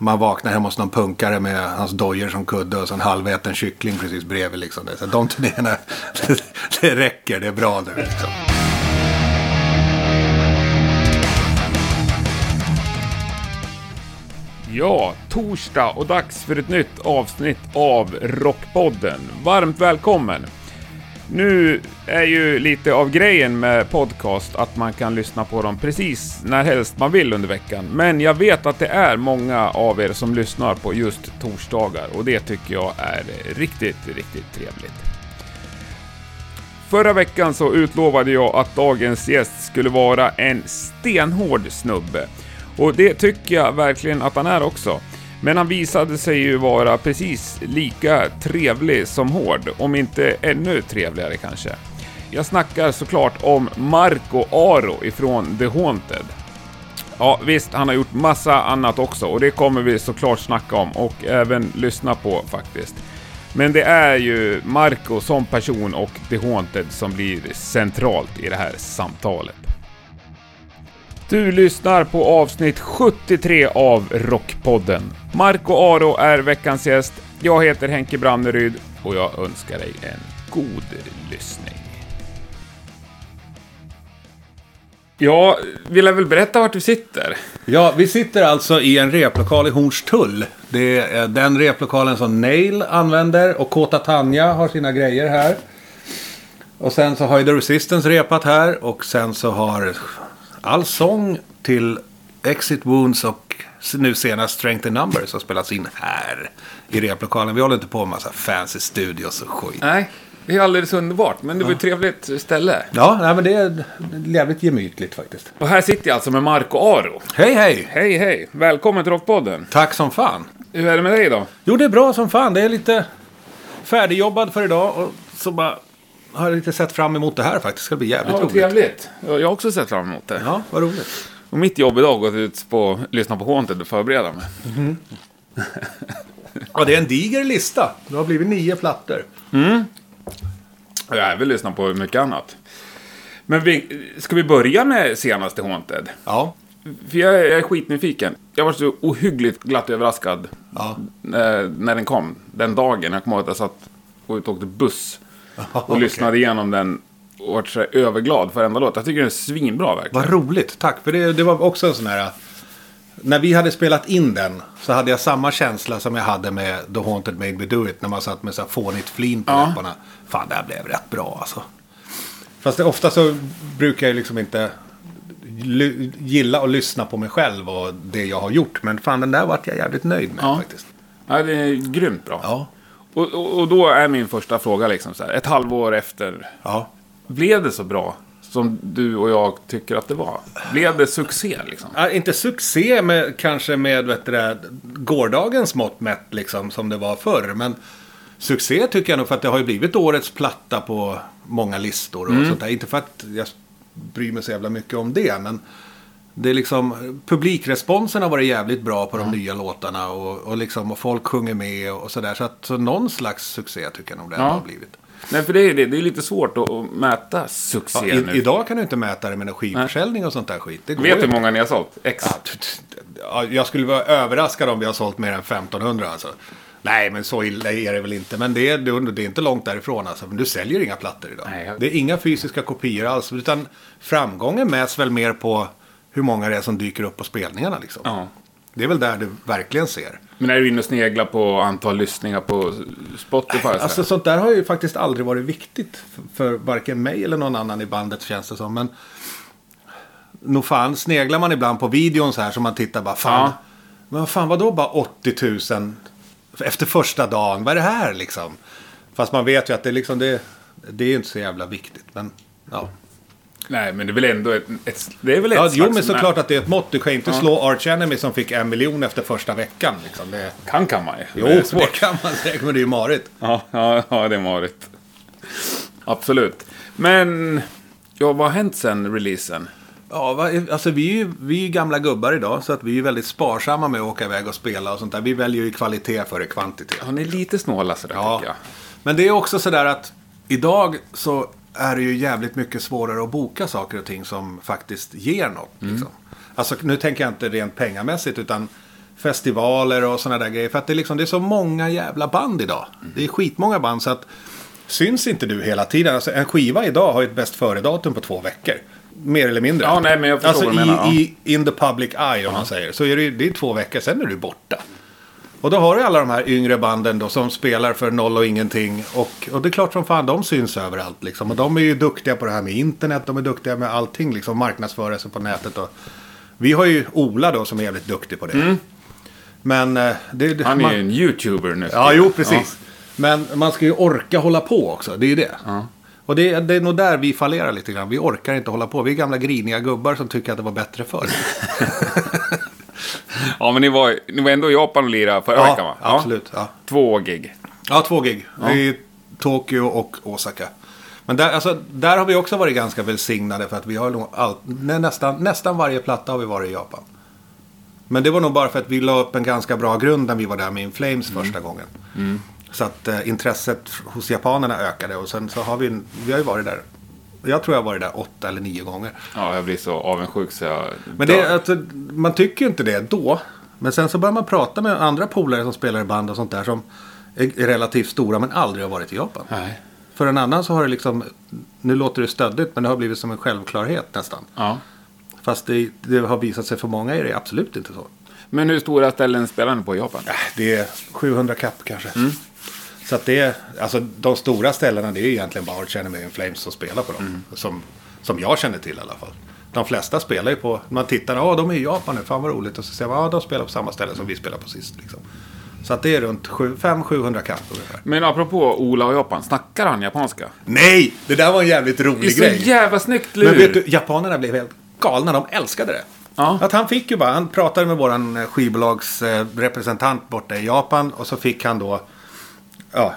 Man vaknar hemma hos någon punkare med hans dojor som kudde och så en halväten kyckling precis bredvid. Liksom. Så de turnéerna, det, det räcker, det är bra nu. Liksom. Ja, torsdag och dags för ett nytt avsnitt av Rockpodden. Varmt välkommen! Nu är ju lite av grejen med podcast att man kan lyssna på dem precis när helst man vill under veckan. Men jag vet att det är många av er som lyssnar på just torsdagar och det tycker jag är riktigt, riktigt trevligt. Förra veckan så utlovade jag att dagens gäst skulle vara en stenhård snubbe. Och det tycker jag verkligen att han är också. Men han visade sig ju vara precis lika trevlig som hård, om inte ännu trevligare kanske. Jag snackar såklart om Marco Aro ifrån The Haunted. Ja, visst, han har gjort massa annat också och det kommer vi såklart snacka om och även lyssna på faktiskt. Men det är ju Marco som person och The Haunted som blir centralt i det här samtalet. Du lyssnar på avsnitt 73 av Rockpodden. Marco Aro är veckans gäst. Jag heter Henke Branneryd och jag önskar dig en god lyssning. Ja, vill jag väl berätta vart du sitter? Ja, vi sitter alltså i en replokal i Hornstull. Det är den replokalen som Nail använder och Kåta Tanja har sina grejer här. Och sen så har ju The Resistance repat här och sen så har all sång till Exit Wounds och nu senast Strength in Numbers har spelats in här i replokalen. Vi håller inte på med massa fancy studios och skit. Nej, det är alldeles underbart, men det var ett trevligt ställe. Ja, nej, men det är jävligt gemytligt faktiskt. Och här sitter jag alltså med Marco Aro. Hej, hej! Hej, hej! Välkommen till Rockpodden. Tack som fan. Hur är det med dig då? Jo, det är bra som fan. Det är lite färdigjobbad för idag och så bara har lite sett fram emot det här faktiskt. Det ska bli jävligt Ja, roligt. trevligt. Jag har också sett fram emot det. Ja, vad roligt. Och mitt jobb idag har gått ut på att lyssna på Haunted och förbereda mig. Ja, det är en diger lista. Det har blivit nio plattor. Och jag har även lyssnat på mycket annat. Men vi, ska vi börja med senaste Haunted? Ja. För jag, jag är skitnyfiken. Jag var så ohyggligt glatt överraskad Ja. när, när den kom. Den dagen. Jag kommer ihåg att jag satt och ut och åkte buss. Och okej. lyssnade igenom den och var så överglad för varenda låt. Jag tycker den är svinbra verkligen. Vad roligt, tack. För det, det var också en sån här... När vi hade spelat in den så hade jag samma känsla som jag hade med The Haunted Made Me Do It. När man satt med så här fånigt flin på Ja. läpparna. Fan, det här blev rätt bra alltså. Fast det, ofta så brukar jag liksom inte gilla att lyssna på mig själv och det jag har gjort. Men fan, den där vart jag jävligt nöjd med Ja. faktiskt. Ja, det är grymt bra. Ja. Och, och, och då är min första fråga liksom så här. Ett halvår efter. Ja. Blev det så bra som du och jag tycker att det var? Blev det succé liksom? Ja, inte succé med, kanske med vet du, gårdagens mått mätt liksom, som det var förr. Men succé tycker jag nog för att det har ju blivit årets platta på många listor. Och sånt där. Inte för att jag bryr mig så jävla mycket om det. Men det är liksom, publikresponsen har varit jävligt bra på de nya låtarna. Och, och, liksom, och folk sjunger med och sådär. Så, att, så någon slags succé tycker jag nog det Ja. har blivit. Nej, för det är, det, det är lite svårt att, mäta succé Ja, nu. i, idag kan du inte mäta det med skivförsäljning och sånt där skit. Det Vet du hur många ni har sålt? X? Ja, t- t- ja, jag skulle vara överraskad om vi har sålt mer än 1500 alltså. Nej, men så illa är det väl inte. Men det är, det är inte långt därifrån alltså. Men du säljer inga plattor idag. Nej, jag- Det är inga fysiska kopior alls. Utan framgången mäts väl mer på hur många det är som dyker upp på spelningarna liksom. Ja. Det är väl där du verkligen ser. Men är du inne och sneglar på antal lyssningar på Spotify? Alltså sånt där har ju faktiskt aldrig varit viktigt för, varken mig eller någon annan i bandet känns det som. Men nog fan sneglar man ibland på videon så här som man tittar bara fan. Ja. Men vad fan vadå bara 80 000 efter första dagen? Vad är det här liksom? Fast man vet ju att det liksom det, det är inte så jävla viktigt. Men ja. Nej, men det är väl ändå ett... ett det är väl ett ja jo men såklart mä- att det är ett mått. Du kan inte slå Arch Enemy som fick en miljon efter första veckan. Liksom. Det, Kan kan man ju. jo, det är det kan man säkert. Men det är ju marigt. Ja, ja, ja, det är marigt. Absolut. Men, ja, vad har hänt sen releasen? Ja, va, alltså vi är, ju, vi är ju gamla gubbar idag så att vi är väldigt sparsamma med att åka iväg och spela och sånt där. Vi väljer ju kvalitet före kvantitet. Ja, ni är lite snåla sådär Ja. tycker jag. Men det är också sådär att idag så är det ju jävligt mycket svårare att boka saker och ting som faktiskt ger något. Liksom. Alltså nu tänker jag inte rent pengamässigt utan festivaler och sådana där grejer. För att det är, liksom, det är så många jävla band idag. Det är skitmånga band så att syns inte du hela tiden. Alltså, en skiva idag har ju ett bäst före-datum på två veckor. Mer eller mindre. Ja, nej, men jag förstår alltså, vad du menar, i, in the public eye om man säger. Så är det, det är två veckor, sen är du borta. Och då har du alla de här yngre banden då som spelar för noll och ingenting. Och, och det är klart som fan, de syns överallt liksom. Och de är ju duktiga på det här med internet, de är duktiga med allting liksom. Marknadsföra sig på nätet och... Vi har ju Ola då som är jävligt duktig på det. Men eh, det... Han är man- ju en YouTuber nu. Ja, jo precis. Men man ska ju orka hålla på också, det är ju det. Och det, är- det är nog där vi fallerar lite grann. Vi orkar inte hålla på. Vi är gamla griniga gubbar som tycker att det var bättre förr. Ja, men ni var, ni var ändå i Japan och lirade förra veckan va? Ja, absolut. Ja. Två gig. Ja, två gig. I Tokyo och Osaka. Men där, alltså, där har vi också varit ganska välsignade för att vi har all, nä, nästan, nästan varje platta har vi varit i Japan. Men det var nog bara för att vi la upp en ganska bra grund när vi var där med In Flames första gången. Så att eh, intresset hos japanerna ökade och sen så har vi, vi har ju varit där. Jag tror jag har varit där åtta eller nio gånger. Ja, jag blir så avundsjuk så jag Men det, är alltså, man tycker ju inte det då. Men sen så börjar man prata med andra polare som spelar i band och sånt där som är är relativt stora men aldrig har varit i Japan. Nej. För en annan så har det liksom, nu låter det stöddigt men det har blivit som en självklarhet nästan. Ja. Fast det, det har visat sig för många är det absolut inte så. Men hur stora ställen spelar ni på i Japan? Äh, Det är 700 kapp kanske. Mm. Så att det alltså de stora ställena det är egentligen bara Arch Flames som spelar på dem. Mm. Som, som jag känner till i alla fall. De flesta spelar ju på, man tittar, ja de är i Japan nu, fan vad roligt. Och så säger man, ja de spelar på samma ställe som vi spelar på sist. Liksom. Så att det är runt 500-700 kapp ungefär. Men apropå Ola och Japan, snackar han japanska? Nej! Det där var en jävligt Det är rolig så grej. jävla snyggt lur. Men vet du, japanerna blev helt galna. De älskade det. Ja. Att han fick ju bara, han pratade med våran eh, skivbolagsrepresentant borta i Japan. Och så fick han då ja,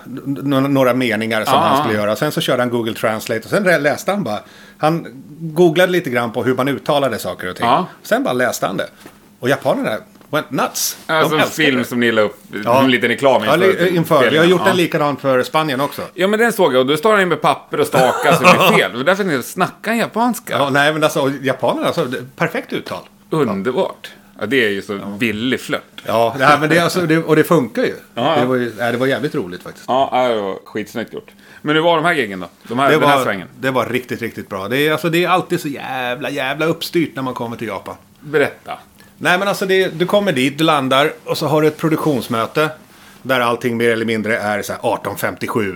några meningar som Ja. han skulle göra. Sen så körde han Google Translate och sen läste han bara. Han googlade lite grann på hur man uttalade saker och ting. Ja. Sen bara läste han det. Och japanerna went nuts. Alltså en film det. som ni la upp, Ja. en liten reklam Ja, li- inför. Vi har gjort ja. en likadan för Spanien också. Ja, men den såg jag och då står han med papper och stakar så det blir fel. Var därför snackar japanska. Ja, nej, men alltså japanerna, alltså, perfekt uttal. Underbart. Ja, det är ju så billig flört. Ja, det här, men det, alltså, det, och det funkar ju. Ja, ja. Det, var ju nej, det var jävligt roligt faktiskt. Ja, det var skitsnyggt gjort. Men hur var de här giggen då? De här, Det den här var, svängen? det var riktigt, riktigt bra. Det är, alltså, det är alltid så jävla, jävla uppstyrt när man kommer till Japan. Berätta. Nej, men alltså det, du kommer dit, du landar och så har du ett produktionsmöte. Där allting mer eller mindre är så här 1857.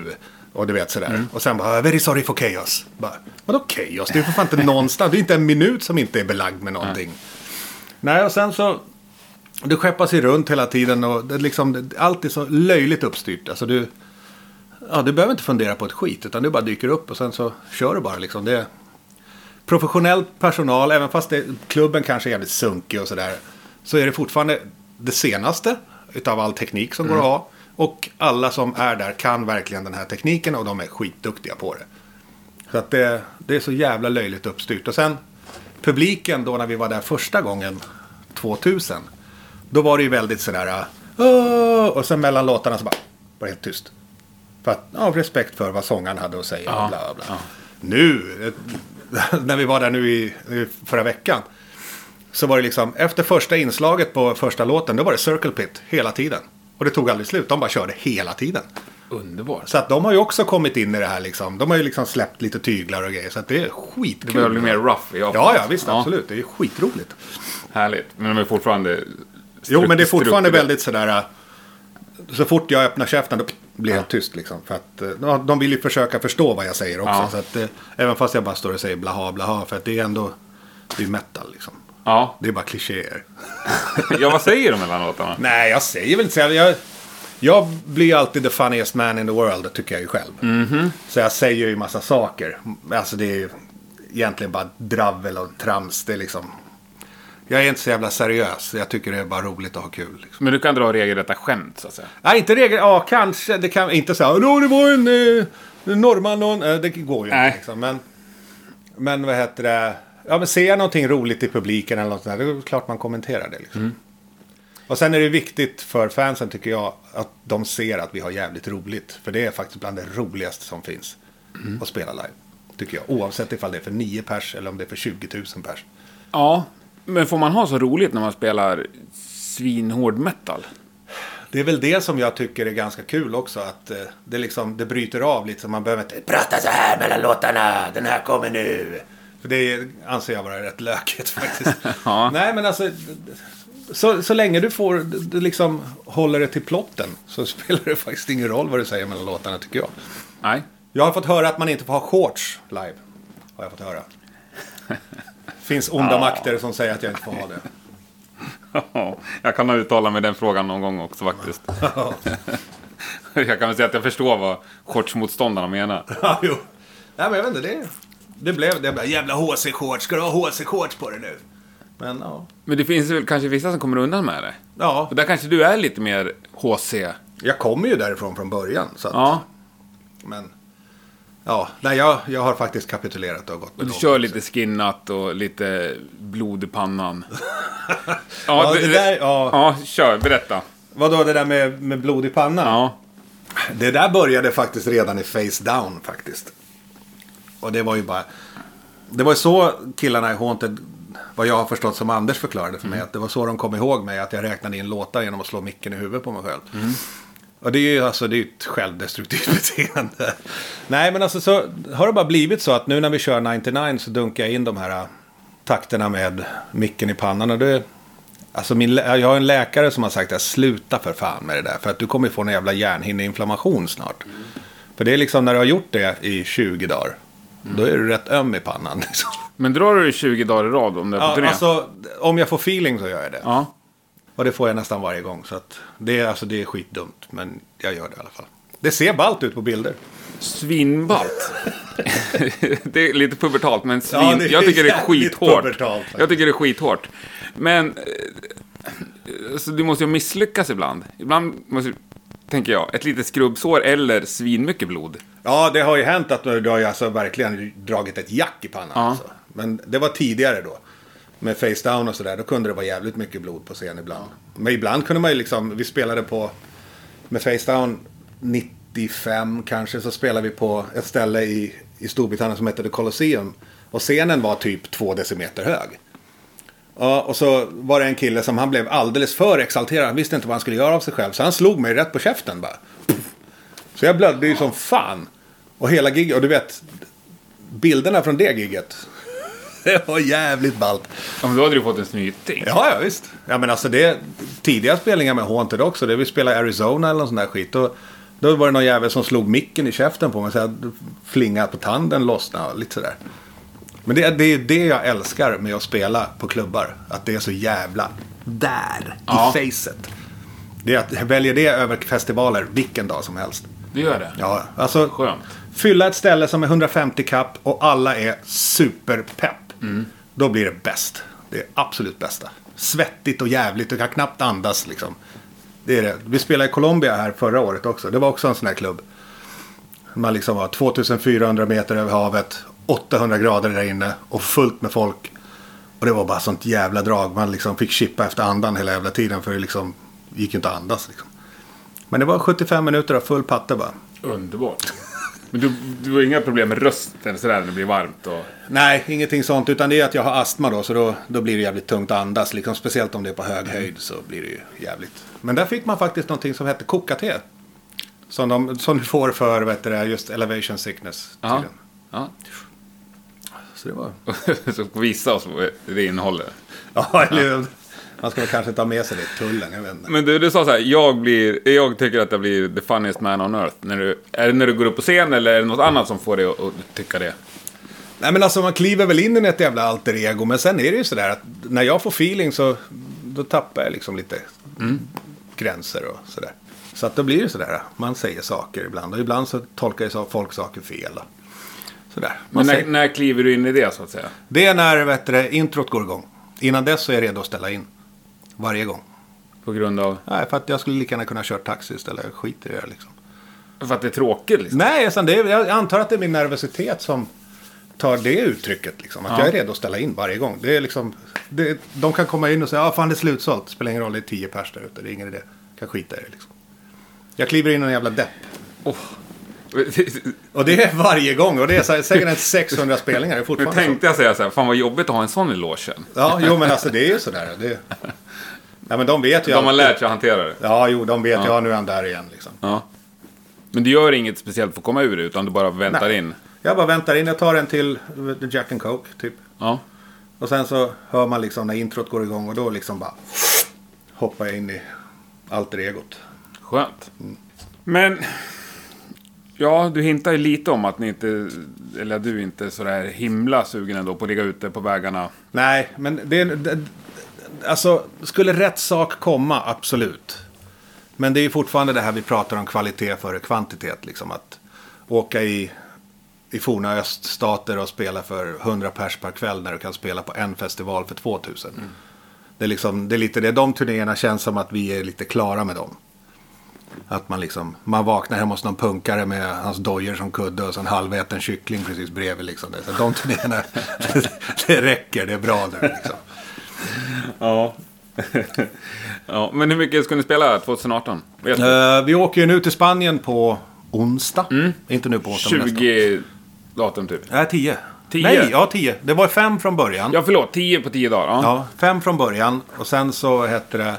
Och du vet sådär. Mm. Och sen bara, very sorry for chaos. Bara, Vadå chaos? Det är för fan inte någonstans. Det är inte en minut som inte är belagd med någonting. Nej, och sen så... Du skeppas ju runt hela tiden och det är liksom, det- allt är så löjligt uppstyrt. Alltså du... Ja, du behöver inte fundera på ett skit. Utan du bara dyker upp och sen så kör du bara liksom. Det är professionell personal, även fast det, klubben kanske är jävligt sunkig och sådär. Så är det fortfarande det senaste utav all teknik som går att ha. Och alla som är där kan verkligen den här tekniken och de är skitduktiga på det. Så att det, det är så jävla löjligt uppstyrt. Och sen publiken då när vi var där första gången, 2000. Då var det ju väldigt sådär. "Åh!" Och sen mellan låtarna så bara var det helt tyst. För att, av respekt för vad sångaren hade att säga. Ja, bla, bla, ja. Nu, när vi var där nu i, i förra veckan. Så var det liksom, efter första inslaget på första låten, då var det Circle Pit hela tiden. Och det tog aldrig slut, de bara körde hela tiden. Underbart. Så att de har ju också kommit in i det här liksom. De har ju liksom släppt lite tyglar och grejer. Så att det är skitkul. Det börjar bli mer rough i Japan. Ja, ja, visst, absolut. Det är skitroligt. Härligt. Men de är fortfarande... Jo, men det är fortfarande väldigt sådär... äh, Så fort jag öppnar käften då blir jag tyst liksom. För att äh, ja, de vill ju försöka förstå vad jag säger också. Ja. Så att, äh, även fast jag bara står och säger blaha blaha. För att det är ändå... Det är metal liksom. Ja. Det är bara klichéer. ja, vad säger de låtarna? Nej, jag säger väl inte så. Jag, jag, blir alltid the funniest man in the world, tycker jag ju själv. Mhm. Så jag säger ju massa saker. Alltså det är ju egentligen bara dravel och trams. Det är liksom... Jag är inte så jävla seriös. Jag tycker det är bara roligt att ha kul. Liksom. Men du kan dra regelrätta skämt, så att säga. Nej, inte regel. Ja, kanske. Det kan inte säga. Nå, det var en eh, norrman. Eh, det går ju Nej. inte. Liksom. Men, men vad heter det? Ja, men ser jag någonting roligt i publiken eller något sånt där, då är det klart man kommenterar det. Liksom. Och sen är det viktigt för fansen tycker jag att de ser att vi har jävligt roligt. För det är faktiskt bland det roligaste som finns att spela live. Tycker jag. Oavsett ifall det är för 9 pers eller om det är för 20 000 pers. Ja, men får man ha så roligt när man spelar svinhård metal. Det är väl det som jag tycker är ganska kul också. Att eh, det, liksom, det bryter av lite. Så man behöver inte prata så här mellan låtarna. Den här kommer nu. För det anser jag vara rätt lökigt faktiskt. Ja. Nej men alltså. Så, så länge du får, du liksom håller det till plotten. Så spelar det faktiskt ingen roll vad du säger mellan låtarna tycker jag. Nej. Jag har fått höra att man inte får ha shorts live. Har jag fått höra. Finns onda makter som säger att jag inte får ha det. jag kan ha uttalat mig den frågan någon gång också faktiskt. jag kan väl säga att jag förstår vad shortsmotståndarna menar. Ja, jo. Nej, men jag vet inte. Det, det blev det. Jävla HC-shorts. Ska du ha HC-shorts på dig nu? Men ja. Men det finns väl kanske vissa som kommer undan med det. Ja, Och där kanske du är lite mer HC. jag kommer ju därifrån från början. Så att, Ja, Men, ja. Nej, jag, jag har faktiskt kapitulerat och gått med du dem. kör lite skinnat och lite blod i pannan. Ja, det där, ja. ja, kör. Berätta. Vadå det där med, med blod i pannan? Ja. Det där började faktiskt redan i Face Down faktiskt. Och det var ju bara... Det var ju så killarna i Haunted, vad jag har förstått som Anders förklarade för mig, att det var så de kom ihåg mig, att jag räknade in låtar genom att slå micken i huvudet på mig själv. Och det är ju alltså, det är ett självdestruktivt beteende. Nej, men alltså så har det bara blivit så att nu när vi kör 99 så dunkar jag in de här äh, takterna med micken i pannan. Och det, alltså min, jag har en läkare som har sagt att sluta för fan med det där. För att du kommer få en jävla hjärnhinneinflammation snart. För det är liksom när du har gjort det i 20 dagar. Då är du rätt öm i pannan. Liksom. Men drar du 20 dagar i rad om du är på Ja, turné? alltså, om jag får feeling så gör jag det. Ja. Och det får jag nästan varje gång. Så att det, är, alltså, det är skitdumt. Men jag gör det i alla fall. Det ser ballt ut på bilder. Svinballt. det är lite pubertalt, men svin... Ja, det jag tycker det är skithårt. pubertalt, jag tycker det är skithårt. Men... eh, Så du måste ju misslyckas ibland. Ibland måste tänker jag, ett litet skrubbsår eller svinmycket blod. Ja, det har ju hänt att du har ju alltså verkligen dragit ett jack i pannan. Ja. Alltså. Men det var tidigare då. Med face down och sådär. Då kunde det vara jävligt mycket blod på scen ibland. Men ibland kunde man ju liksom. Vi spelade på. Med face down 95 kanske. Så spelade vi på ett ställe i, i Storbritannien som hette The Colosseum. Och scenen var typ två decimeter hög. Ja, och så var det en kille som han blev alldeles för exalterad. Han visste inte vad han skulle göra av sig själv. Så han slog mig rätt på käften bara. Så jag blödde ju som fan. Och hela giget, och du vet. Bilderna från det giget. Det var jävligt ballt. Ja, men då hade du fått en snyting. Ja, ja visst. Ja, men alltså det. Tidiga spelningar med Haunted också. Det vi spelade i Arizona eller någon sån där skit. Då, då var det någon jävel som slog micken i käften på mig. Så jag flingade på tanden, lossnade och lite sådär. Men det, det är det jag älskar med att spela på klubbar. Att det är så jävla där Ja. i facet. Det är att jag väljer det över festivaler vilken dag som helst. Det gör det. Ja, alltså Skönt. fylla ett ställe som är 150 kapp och alla är superpepp. Mm. Då blir det bäst. Det är absolut bästa. Svettigt och jävligt, du kan knappt andas liksom. Det är det. Vi spelade i Colombia här förra året också. Det var också en sån här klubb. Man liksom var 2400 meter över havet, 800 grader där inne och fullt med folk. Och det var bara sånt jävla drag. Man liksom fick chippa efter andan hela jävla tiden för det liksom gick inte att andas. Liksom. Men det var 75 minuter av full patte bara. Underbart. Men du, du har inga problem med rösten sådär när det blir varmt? Och... Nej, ingenting sånt. Utan det är att jag har astma då. Så då, då blir det jävligt tungt att andas. Liksom, speciellt om det är på hög höjd så blir det ju jävligt. Men där fick man faktiskt någonting som hette kokate. Som, de, som du får för vet du, just elevation sickness. Ja. Så det var... Så visa oss vad det innehåller. Ja, eller hur? Man ska väl kanske ta med sig det tullen. Jag vet inte. Men du, du sa så här, jag, blir, jag tycker att jag blir the funniest man on earth. När du, är det när du går upp på scen eller är det något annat som får dig att, att tycka det? Nej men alltså man kliver väl in i ett jävla alter ego. Men sen är det ju sådär att när jag får feeling så då tappar jag liksom lite gränser och sådär. Så att då blir det sådär. Man säger saker ibland. Och ibland så tolkar folk saker fel. Sådär. Man Men när, säger, när kliver du in i det så att säga? det är när vet du, introt går igång. Innan dess så är jag redo att ställa in. Varje gång. På grund av... Nej, för att jag skulle lika gärna kunna köra taxi istället. Jag skiter i det liksom. För att det är tråkigt liksom? Nej, det är, jag antar att det är min nervositet som tar det uttrycket. Liksom, att Ja. jag är redo att ställa in varje gång. Det är liksom, det, de kan komma in och säga, ja fan det är slutsålt. Spelar ingen roll, det är tio pers där ute. Det är ingen idé. Kan skita i det liksom. Jag kliver in i en jävla depp. Oh. Och det är varje gång. Och det är så här, säkert en 600 spelningar. Nu fortfarande så. tänkte jag säga så här, fan vad jobbigt att ha en sån i logen. Ja, jo men alltså det är ju sådär. Det, Nej, men de vet ju De har alltid. lärt sig att hantera det. Ja, jo, de vet. Ja. Ja, nu är han där igen liksom. Ja. Men du gör inget speciellt för att komma ur det, utan du bara väntar Nej. in? Jag bara väntar in. Jag tar en till Jack and Coke, typ. Ja. Och sen så hör man liksom när introt går igång och då liksom bara hoppar jag in i alter egot. Skönt. Men... Ja, du hintar ju lite om att ni inte... Eller du inte är sådär himla sugen ändå på att ligga ute på vägarna. Nej, men det, det Alltså, skulle rätt sak komma, absolut. Men det är fortfarande det här vi pratar om kvalitet före kvantitet. Liksom att åka i, i forna öststater och spela för 100 pers per kväll när du kan spela på en festival för 2000. Det, är liksom, det är lite det. De turnéerna känns som att vi är lite klara med dem. Att man liksom, man vaknar hemma hos någon punkare med hans dojor som kudde och så en halväten kyckling precis bredvid. Liksom. Det, så de turnéerna, det räcker, det är bra nu liksom. Ja. ja. Men hur mycket ska ni spela 2018? Vet du? Eh, vi åker ju nu till Spanien på onsdag. Inte nu på onsdag, men nästa. 20 datum typ. Nej, 10. 10? Nej, ja 10. Det var fem från början. Ja, förlåt. 10 på 10 dagar. Ja. Ja, fem från början. Och sen så hette det...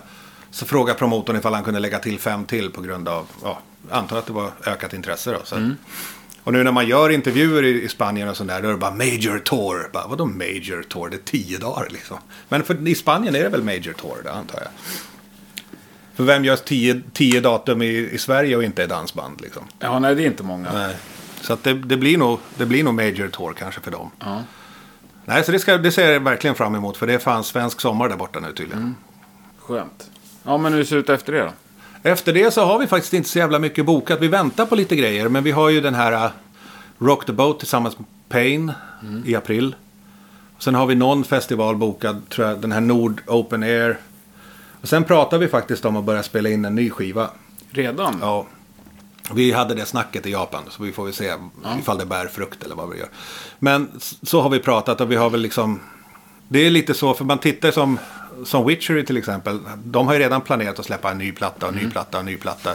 Så frågade promotorn ifall han kunde lägga till fem till på grund av... Ja, antar att det var ökat intresse då. Så. Och nu när man gör intervjuer i, Spanien och sådär, då är det bara Major Tour. Bara, vadå Major Tour? Det är tio dagar liksom. Men för, i Spanien är det väl Major Tour, det antar jag. För vem gör tio, tio datum i, i Sverige och inte är dansband liksom? ja, nej det är inte många. Nej. Så att det, det, blir nog, det blir nog Major Tour kanske för dem. Ja. Nej, så det, ska, det ser jag verkligen fram emot. För det är fan svensk sommar där borta nu tydligen. Skönt. Ja, men hur ser det ut efter det då? Efter det så har vi faktiskt inte så jävla mycket bokat. Vi väntar på lite grejer. Men vi har ju den här uh, Rock the Boat tillsammans med Pain i april. Sen har vi någon festival bokad, tror jag. Den här Nord Open Air. Och sen pratar vi faktiskt om att börja spela in en ny skiva. Redan? Ja. Vi hade det snacket i Japan, så vi får väl se ifall det bär frukt eller vad vi gör. Men så har vi pratat och vi har väl liksom... Det är lite så, för man tittar som, som Witchery till exempel. De har ju redan planerat att släppa en ny platta och en ny platta och en ny platta.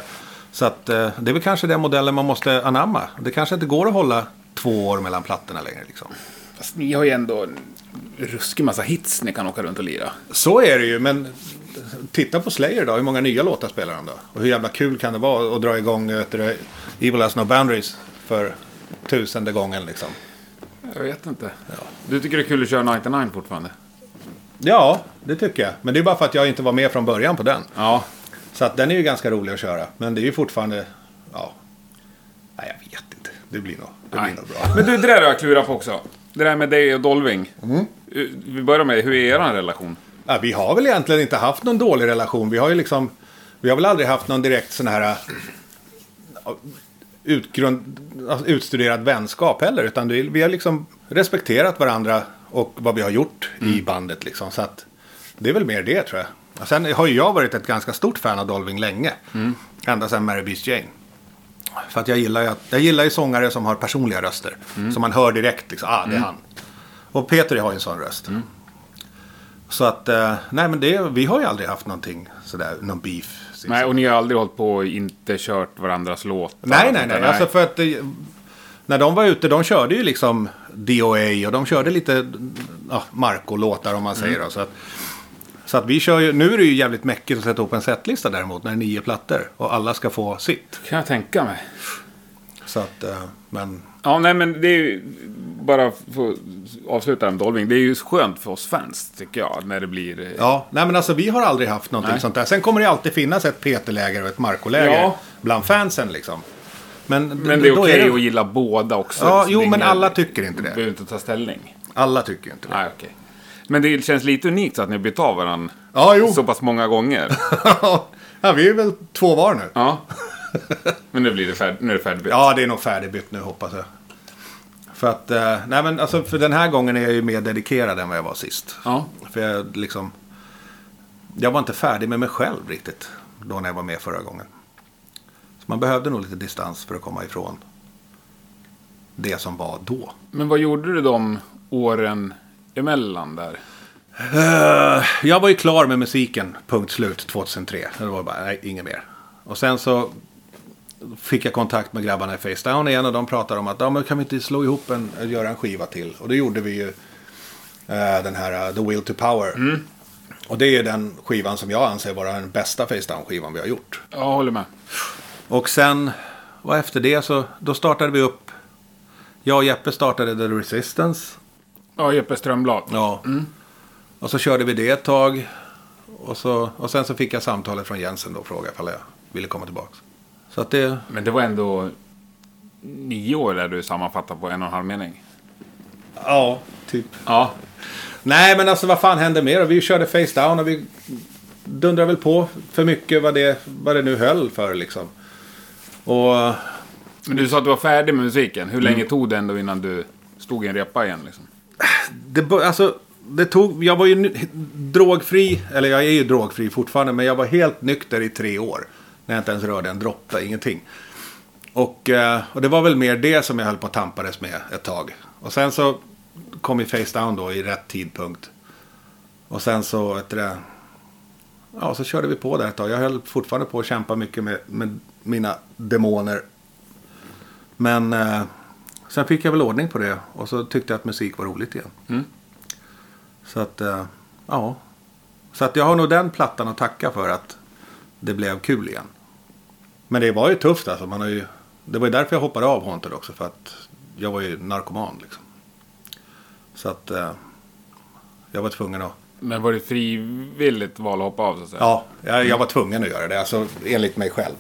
Så att eh, det är väl kanske den modellen man måste anamma. Det kanske inte går att hålla två år mellan plattorna längre liksom. Fast ni har ju ändå en ruskig massa hits ni kan åka runt och lira. Så är det ju, men titta på Slayer då. Hur många nya låtar spelar de då? Och hur jävla kul kan det vara att dra igång vet du, Evil Has No Boundaries för tusende gången liksom. Jag vet inte. Du tycker det är kul att köra 99 fortfarande? Ja, det tycker jag. Men det är bara för att jag inte var med från början på den. Ja. Så att den är ju ganska rolig att köra. Men det är ju fortfarande, ja. Nej, jag vet inte. Det blir nog, det blir nog bra. Men du, det där har jag klurat på också. Det där med dig och Dolving. Eh, Vi börjar med, hur är er relation? Ja, vi har väl egentligen inte haft någon dålig relation. Vi har ju liksom, vi har väl aldrig haft någon direkt sån här äh, utgrund, alltså, utstuderad vänskap heller. Utan vi har liksom respekterat varandra och vad vi har gjort i bandet liksom. Så att det är väl mer det tror jag. Och sen har ju jag varit ett ganska stort fan av Dolving länge. Ända sedan Mary Beast Jane. För att jag gillar ju, jag gillar ju sångare som har personliga röster. Som man hör direkt liksom, ah det är han. Och Peter har ju en sån röst. Så att, eh, nej men det, vi har ju aldrig haft någonting sådär, någon beef. Nej, och ni har aldrig hållit på och inte kört varandras låtar? nej, nej, nej. Alltså för att det, när de var ute, de körde ju liksom DOA och de körde lite ja, Marco-låtar om man säger då. Så att, så att vi kör ju, nu är det ju jävligt mäckigt att sätta upp en setlista däremot när det är nio plattor och alla ska få sitt. kan jag tänka mig. Så att, eh, men Ja, nej men det är ju... Bara för att avsluta med Dolving. Det är ju skönt för oss fans, tycker jag, när det blir... eh, ja, nej men alltså vi har aldrig haft någonting Nej. sånt där. Sen kommer det alltid finnas ett Peter-läger och ett Marco-läger Ja. bland fansen liksom. Men, Men det är okej det- att gilla båda också. Ja, jo men alla tycker inte Du det. behöver inte ta ställning. Alla tycker inte det. Nej, okej. Men det känns lite unikt att ni har bytt av varandra Ja, jo. så pass många gånger. ja, vi är väl två var nu. Ja. Men nu blir det färdigt. Nu är det färdigbytt. Ja, det är nog färdigbytt nu hoppas jag. För att, eh, nej men alltså för den här gången är jag ju mer dedikerad än vad jag var sist. Ja. För jag liksom, jag var inte färdig med mig själv riktigt. Då när jag var med förra gången. Man behövde nog lite distans för att komma ifrån det som var då. Men vad gjorde du de åren emellan där? Eh, jag var ju klar med musiken, punkt slut, 2003. Det var bara, nej, inget mer. Och sen så fick jag kontakt med grabbarna i Face Down igen och de pratade om att, ja men kan vi inte slå ihop en, göra en skiva till? Och då gjorde vi ju eh, den här uh, The Will to Power. Och det är den skivan som jag anser vara den bästa Face Down-skivan vi har gjort. Jag håller med. Och sen, och efter det så, då startade vi upp. Jag och Jeppe startade The Resistance. Ja, Jeppe Strömblad. Ja. Och så körde vi det ett tag. Och, så, och sen så fick jag samtalet från Jensen då och frågade ifall jag ville komma tillbaka. Så att det, Men det var ändå nio år där du sammanfattar på en och en halv mening. ja, typ. Ja. Nej, men alltså vad fan hände mer? Vi körde face down och vi dundrade väl på för mycket vad det, vad det nu höll för liksom. Och Men du sa att du var färdig med musiken. Hur länge tog det ändå innan du stod i en repa igen? Liksom? det, alltså, det tog, jag var ju drogfri, eller jag är ju drogfri fortfarande, men jag var helt nykter i tre år. När jag inte ens rörde en droppe, ingenting. Och, eh, och det var väl mer det som jag höll på att tampades med ett tag. Och sen så kom ju face down då i rätt tidpunkt. Och sen så, vet du ja så körde vi på där ett tag. Jag höll fortfarande på att kämpa mycket med, med mina demoner. Men eh, sen fick jag väl ordning på det. Och så tyckte jag att musik var roligt igen. Mm. Så att, eh, ja. Så att jag har nog den plattan att tacka för att det blev kul igen. Men det var ju tufft alltså. Man har ju, det var ju därför jag hoppade av Haunted också. För att jag var ju narkoman liksom. Så att eh, jag var tvungen att... Men var det frivilligt val att hoppa av så att säga? Ja, jag, jag var tvungen att göra det. Alltså enligt mig själv.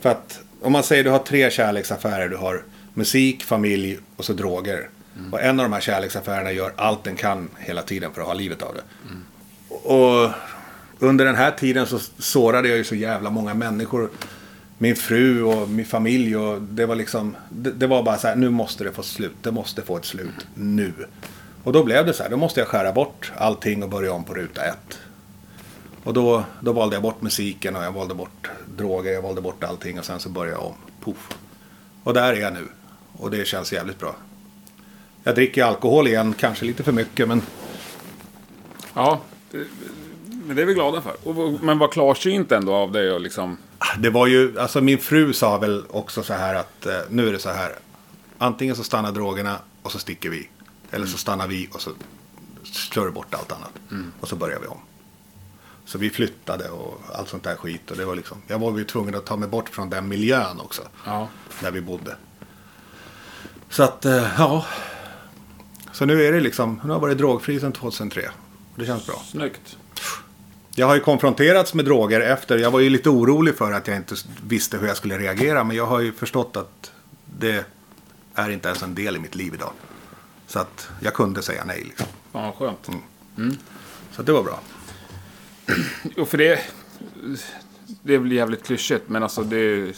För att om man säger du har tre kärleksaffärer. Du har musik, familj och så droger. Och en av de här kärleksaffärerna gör allt den kan hela tiden för att ha livet av det. Och under den här tiden så sårade jag ju så jävla många människor. Min fru och min familj och det var liksom. Det, det var bara så här, nu måste det få slut. Det måste få ett slut nu. Och då blev det så här, då måste jag skära bort allting och börja om på ruta ett. Och då, då valde jag bort musiken och jag valde bort droger, jag valde bort allting och sen så började jag om. Puff. Och där är jag nu. Och det känns jävligt bra. Jag dricker alkohol igen, kanske lite för mycket men Ja, det- men det är vi glada för. Men var klarsynt ändå av dig och liksom... det var ju, alltså min fru sa väl också så här att eh, nu är det så här. Antingen så stannar drogerna och så sticker vi. Eller så stannar vi och så slår det bort allt annat. Och så börjar vi om. Så vi flyttade och allt sånt där skit. Och det var liksom, jag var ju tvungen att ta mig bort från den miljön också. Ja. Där vi bodde. Så att, eh, ja. Så nu är det liksom, nu har jag varit drogfri sedan 2003. Och det känns bra. Snyggt. Jag har ju konfronterats med droger efter. Jag var ju lite orolig för att jag inte visste hur jag skulle reagera. Men jag har ju förstått att det är inte ens en del i mitt liv idag. Så att jag kunde säga nej liksom. Vad skönt. Så att det var bra. Jo, för det... Det är väl jävligt klyschigt, men alltså det...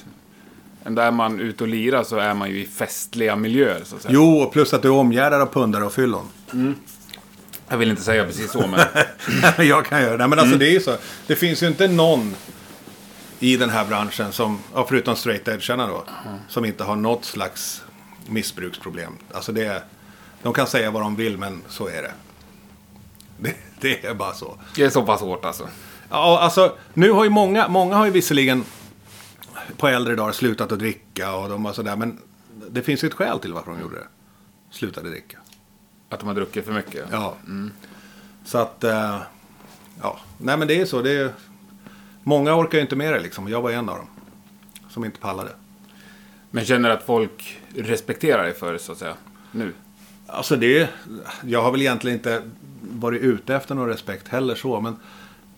Är man ute och lirar så är man ju i festliga miljöer, så att säga. Jo, och plus att du är omgärdad av pundare och fyllon. Jag vill inte säga precis så, men... jag kan göra det. Men alltså det är ju så. Det finns ju inte någon i den här branschen som, ja, förutom straight edgarna då, som inte har något slags missbruksproblem. Alltså det är, de kan säga vad de vill men så är det. Det, det är bara så. Det är så pass hårt alltså. Ja, alltså nu har ju många, många har ju visserligen på äldre dagar slutat att dricka och de har sådär. Men det finns ju ett skäl till varför de gjorde det. Slutade dricka. Att de har druckit för mycket. Ja. Så att, eh, ja. Nej men det är så. Det är, många orkar ju inte med det liksom. Jag var en av dem. Som inte pallade. Men känner att folk respekterar dig för det, så att säga. Nu. Alltså det, jag har väl egentligen inte varit ute efter någon respekt heller så. Men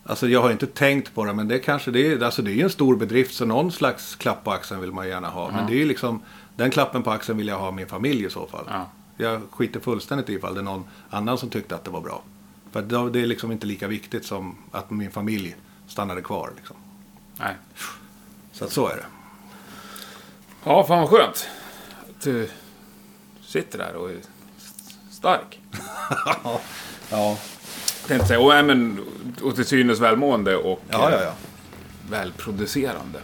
alltså jag har inte tänkt på det. Men det kanske det är, alltså det är ju en stor bedrift. Så någon slags klapp på axeln vill man gärna ha. Men det är ju liksom, den klappen på axeln vill jag ha min familj i så fall. Ja. Jag skiter fullständigt i ifall det är någon annan som tyckte att det var bra. För det är liksom inte lika viktigt som att min familj stannade kvar. Liksom. Nej. Så att så är det. Ja, fan vad skönt. Att du sitter där och är stark. ja. Tänkte säga. Och, äh, men, och till synes välmående och Ja, ja, eh, ja. välproducerande.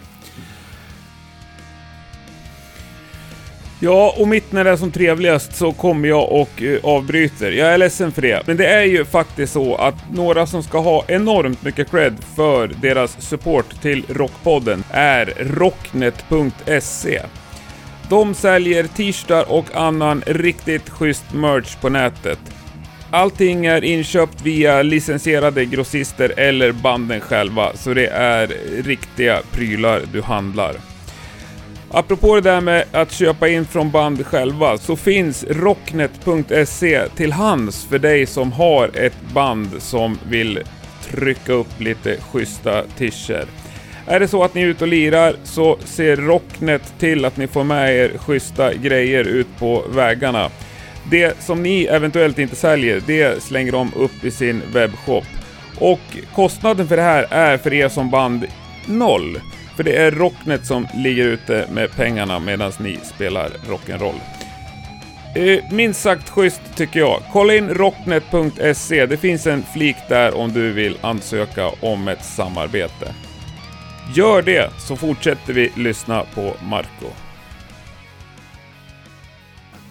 Ja, och mitt när det är som trevligast så kommer jag och eh, avbryter. Jag är ledsen för det. Men det är ju faktiskt så att några som ska ha enormt mycket cred för deras support till Rockpodden är rocknet.se. De säljer t-shirtar och annan riktigt schysst merch på nätet allting är inköpt via licensierade grossister eller banden själva, så det är riktiga prylar du handlar. Apropå det där med att köpa in från band själva, så finns rocknet.se till hands för dig som har ett band som vill trycka upp lite schyssta tischer. Är det så att ni är ute och lirar så ser Rocknet till att ni får med er schyssta grejer ut på vägarna. Det som ni eventuellt inte säljer, det slänger de upp i sin webbshop. Och kostnaden för det här är för er som band noll. För det är Rocknet som ligger ute med pengarna medan ni spelar rock'n'roll. Eh, minst sagt schysst tycker jag. Kolla in rocknet.se. Det finns en flik där om du vill ansöka om ett samarbete. Gör det så fortsätter vi lyssna på Marco.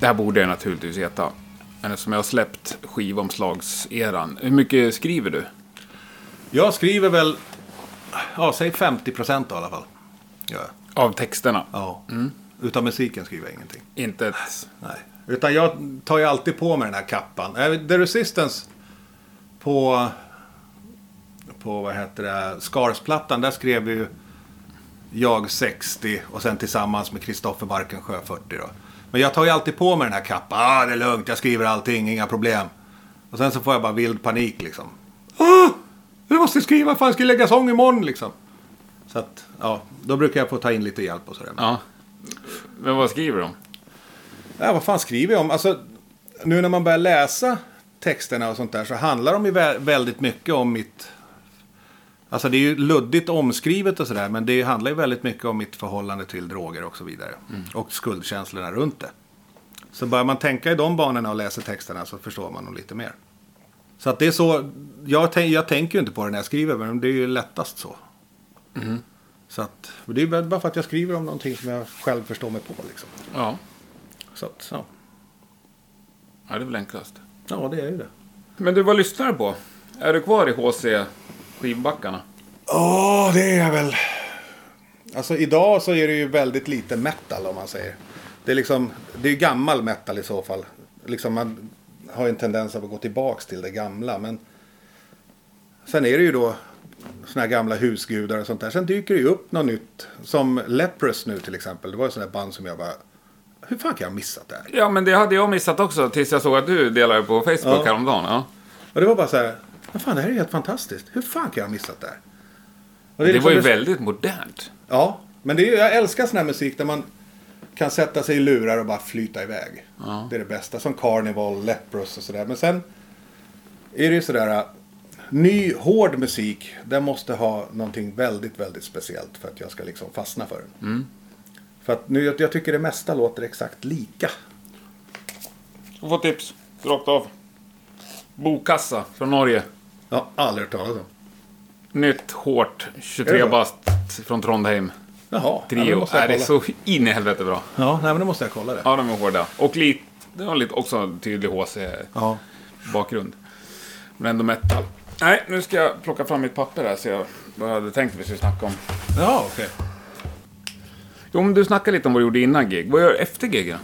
Det här borde jag naturligtvis veta. Men eftersom jag har släppt skivomslagseran. Hur mycket skriver du? Jag skriver väl, ja, säg 50 procent i alla fall. Ja. Av texterna? ja. Utan musiken skriver jag ingenting. Inte ett... Nej. Utan jag tar ju alltid på mig den här kappan. Eh, The Resistance på, på vad heter det, Scars-plattan, där skrev ju jag 60 och sen tillsammans med Kristoffer Barkensjö 40 då. Men jag tar ju alltid på mig den här kappan. Ah, det är lugnt, jag skriver allting, inga problem. Och sen så får jag bara vild panik liksom. Ah, jag måste skriva, fan jag ska lägga sång imorgon liksom. Så att, ja, då brukar jag få ta in lite hjälp och sådär. Ja. Men vad skriver du om? Ja, vad fan skriver jag om? Alltså, nu när man börjar läsa texterna och sånt där så handlar de ju vä- väldigt mycket om mitt... Alltså det är ju luddigt omskrivet och sådär men det handlar ju väldigt mycket om mitt förhållande till droger och så vidare. Och skuldkänslorna runt det. Så börjar man tänka i de banorna och läser texterna så förstår man dem lite mer. Så att det är så, jag, tänk, jag tänker ju inte på det när jag skriver men det är ju lättast så. Så att, det är bara för att jag skriver om någonting som jag själv förstår mig på liksom. Ja. Så att, ja. Ja, det är väl enklast. Ja, det är ju det. Men du, vad lyssnar du på? Är du kvar i HC skivbackarna? Ja, det är väl. Alltså idag så är det ju väldigt lite metal om man säger. Det är liksom, det är gammal metal i så fall. Liksom man har ju en tendens att gå tillbaks till det gamla. Men sen är det ju då såna här gamla husgudar och sånt där. Sen dyker det ju upp något nytt. Som Leprous nu till exempel. Det var ju sådana här band som jag bara, hur fan kan jag ha missat det här? Ja, men det hade jag missat också tills jag såg att du delade på Facebook Ja. häromdagen. Ja. Och det var bara så här, vad fan det här är helt fantastiskt. Hur fan kan jag ha missat det här? Och Det, liksom var ju det- väldigt modernt. Ja, men det är, jag älskar sån här musik där man kan sätta sig i lurar och bara flyta iväg. Ja. Det är det bästa. Som Carnival, Leprous och sådär. Men sen är det ju sådär. äh, Ny hård musik, den måste ha någonting väldigt, väldigt speciellt för att jag ska liksom fastna för den. Mm. För att nu, jag, jag tycker det mesta låter exakt lika. Du får tips. Rakt av. Bokassa från Norge. Jag har aldrig hört talas om. Nytt, hårt, Är 23 det bast från Trondheim. Jaha, ja, Trio. måste jag är det kolla. så in i helvete bra. Ja, nej, men då måste jag kolla det. Ja, de är hårda. Och lite, det var lite också tydlig HC-bakgrund. Ja. Men ändå metal. Nej, nu ska jag plocka fram mitt papper här så jag vad jag hade tänkt vi skulle snacka om. Ja, okej. Jo, men du snackade lite om vad du gjorde innan gig. Vad gör du efter giggen?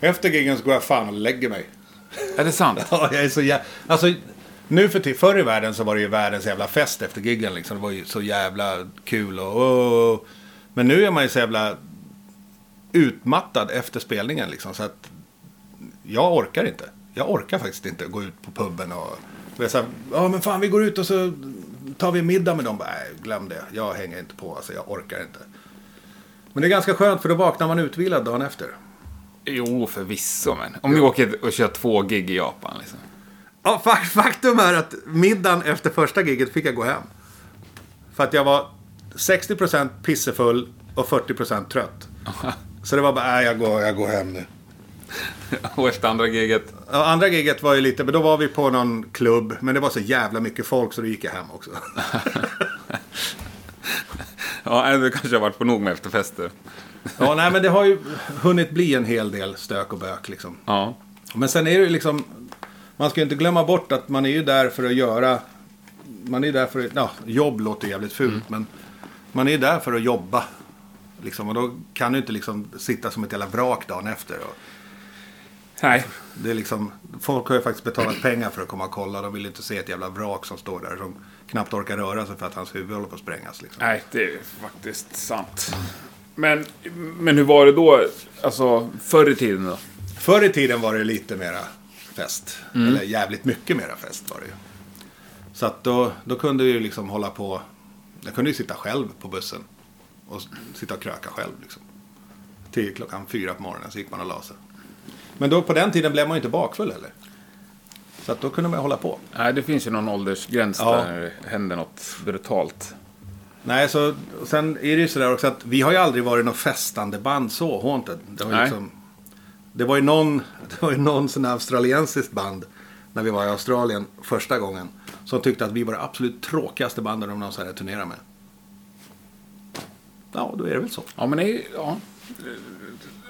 Efter giggen så går jag fan och lägger mig. Är det sant? Ja, jag är så jävla... Alltså, nu för till förr i världen så var det ju världens jävla fest efter giggen liksom. Det var ju så jävla kul och... och men nu är man ju så jävla utmattad efter spelningen liksom. Så att jag orkar inte. Jag orkar faktiskt inte gå ut på puben och... ja men fan vi går ut och så tar vi middag med dem. Nej, glöm det. Jag hänger inte på. Alltså jag orkar inte. Men det är ganska skönt för då vaknar man utvilad dagen efter. Jo, förvisso men. Om ni åker och kör två gig i Japan liksom. Ja, fak- faktum är att middagen efter första giget fick jag gå hem. För att jag var 60% pissefull och 40% trött. Så det var bara, nej jag går, jag går hem nu. och efter andra giget. Ja, andra giget var ju lite, men då var vi på någon klubb. Men det var så jävla mycket folk så då gick jag hem också. Ja, du kanske har varit på nog med efterfester. Ja, nej men det har ju hunnit bli en hel del stök och bök liksom. Ja. Men sen är det ju liksom, man ska ju inte glömma bort att man är ju där för att göra, man är där för att, ja, jobb låter jävligt fult, men man är ju där för att jobba. Liksom, och då kan du inte liksom sitta som ett jävla vrak dagen efter. Och, Nej. Det är liksom, folk har ju faktiskt betalat pengar för att komma och kolla. De vill inte se ett jävla vrak som står där som knappt orkar röra sig för att hans huvud håller på att sprängas. Liksom. Nej, det är faktiskt sant. Men, men hur var det då, alltså förr i tiden då? Förr i tiden var det lite mera fest. Eller jävligt mycket mera fest var det ju. Så att då, då kunde vi ju liksom hålla på. Jag kunde ju sitta själv på bussen. Och sitta och kröka själv liksom. Till klockan fyra på morgonen så gick man och la sig. Men då på den tiden blev man ju inte bakfull heller. Så att då kunde man hålla på. Nej, det finns ju någon åldersgräns Ja. där det händer något brutalt. Nej, så sen är det ju sådär också att vi har ju aldrig varit något festande band så, Haunted. Det, har Nej. liksom, det var ju någon, det var ju någon sån australiensiskt band när vi var i Australien första gången. Som tyckte att vi var det absolut tråkigaste bandet de någonsin hade turnerat med. Ja, då är det väl så. Ja, men det, ja.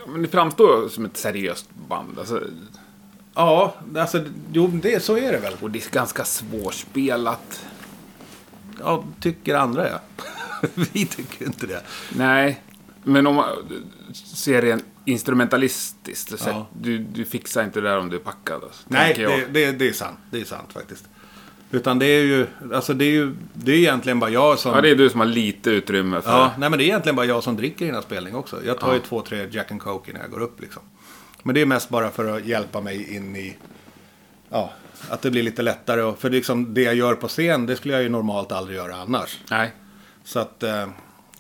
Men det framstår som ett seriöst band. Alltså, Ja, alltså, jo, det, så är det väl. och det är ganska svårspelat. Ja, tycker andra ja. vi tycker inte det. Nej, men om man ser det instrumentalistiskt. Så Ja. du, du fixar inte det där om du är packad. Alltså, Nej, det, det, det är sant. Det är sant faktiskt. Utan det är ju, alltså det är ju, det är egentligen bara jag som... Ja, det är du som har lite utrymme för Ja, nej men det är egentligen bara jag som dricker i den här spelningen också. Jag tar ju två, tre Jack and Coke innan jag går upp liksom. Men det är mest bara för att hjälpa mig in i, ja, att det blir lite lättare. Och, för liksom det jag gör på scen, det skulle jag ju normalt aldrig göra annars. Nej. Så att, eh,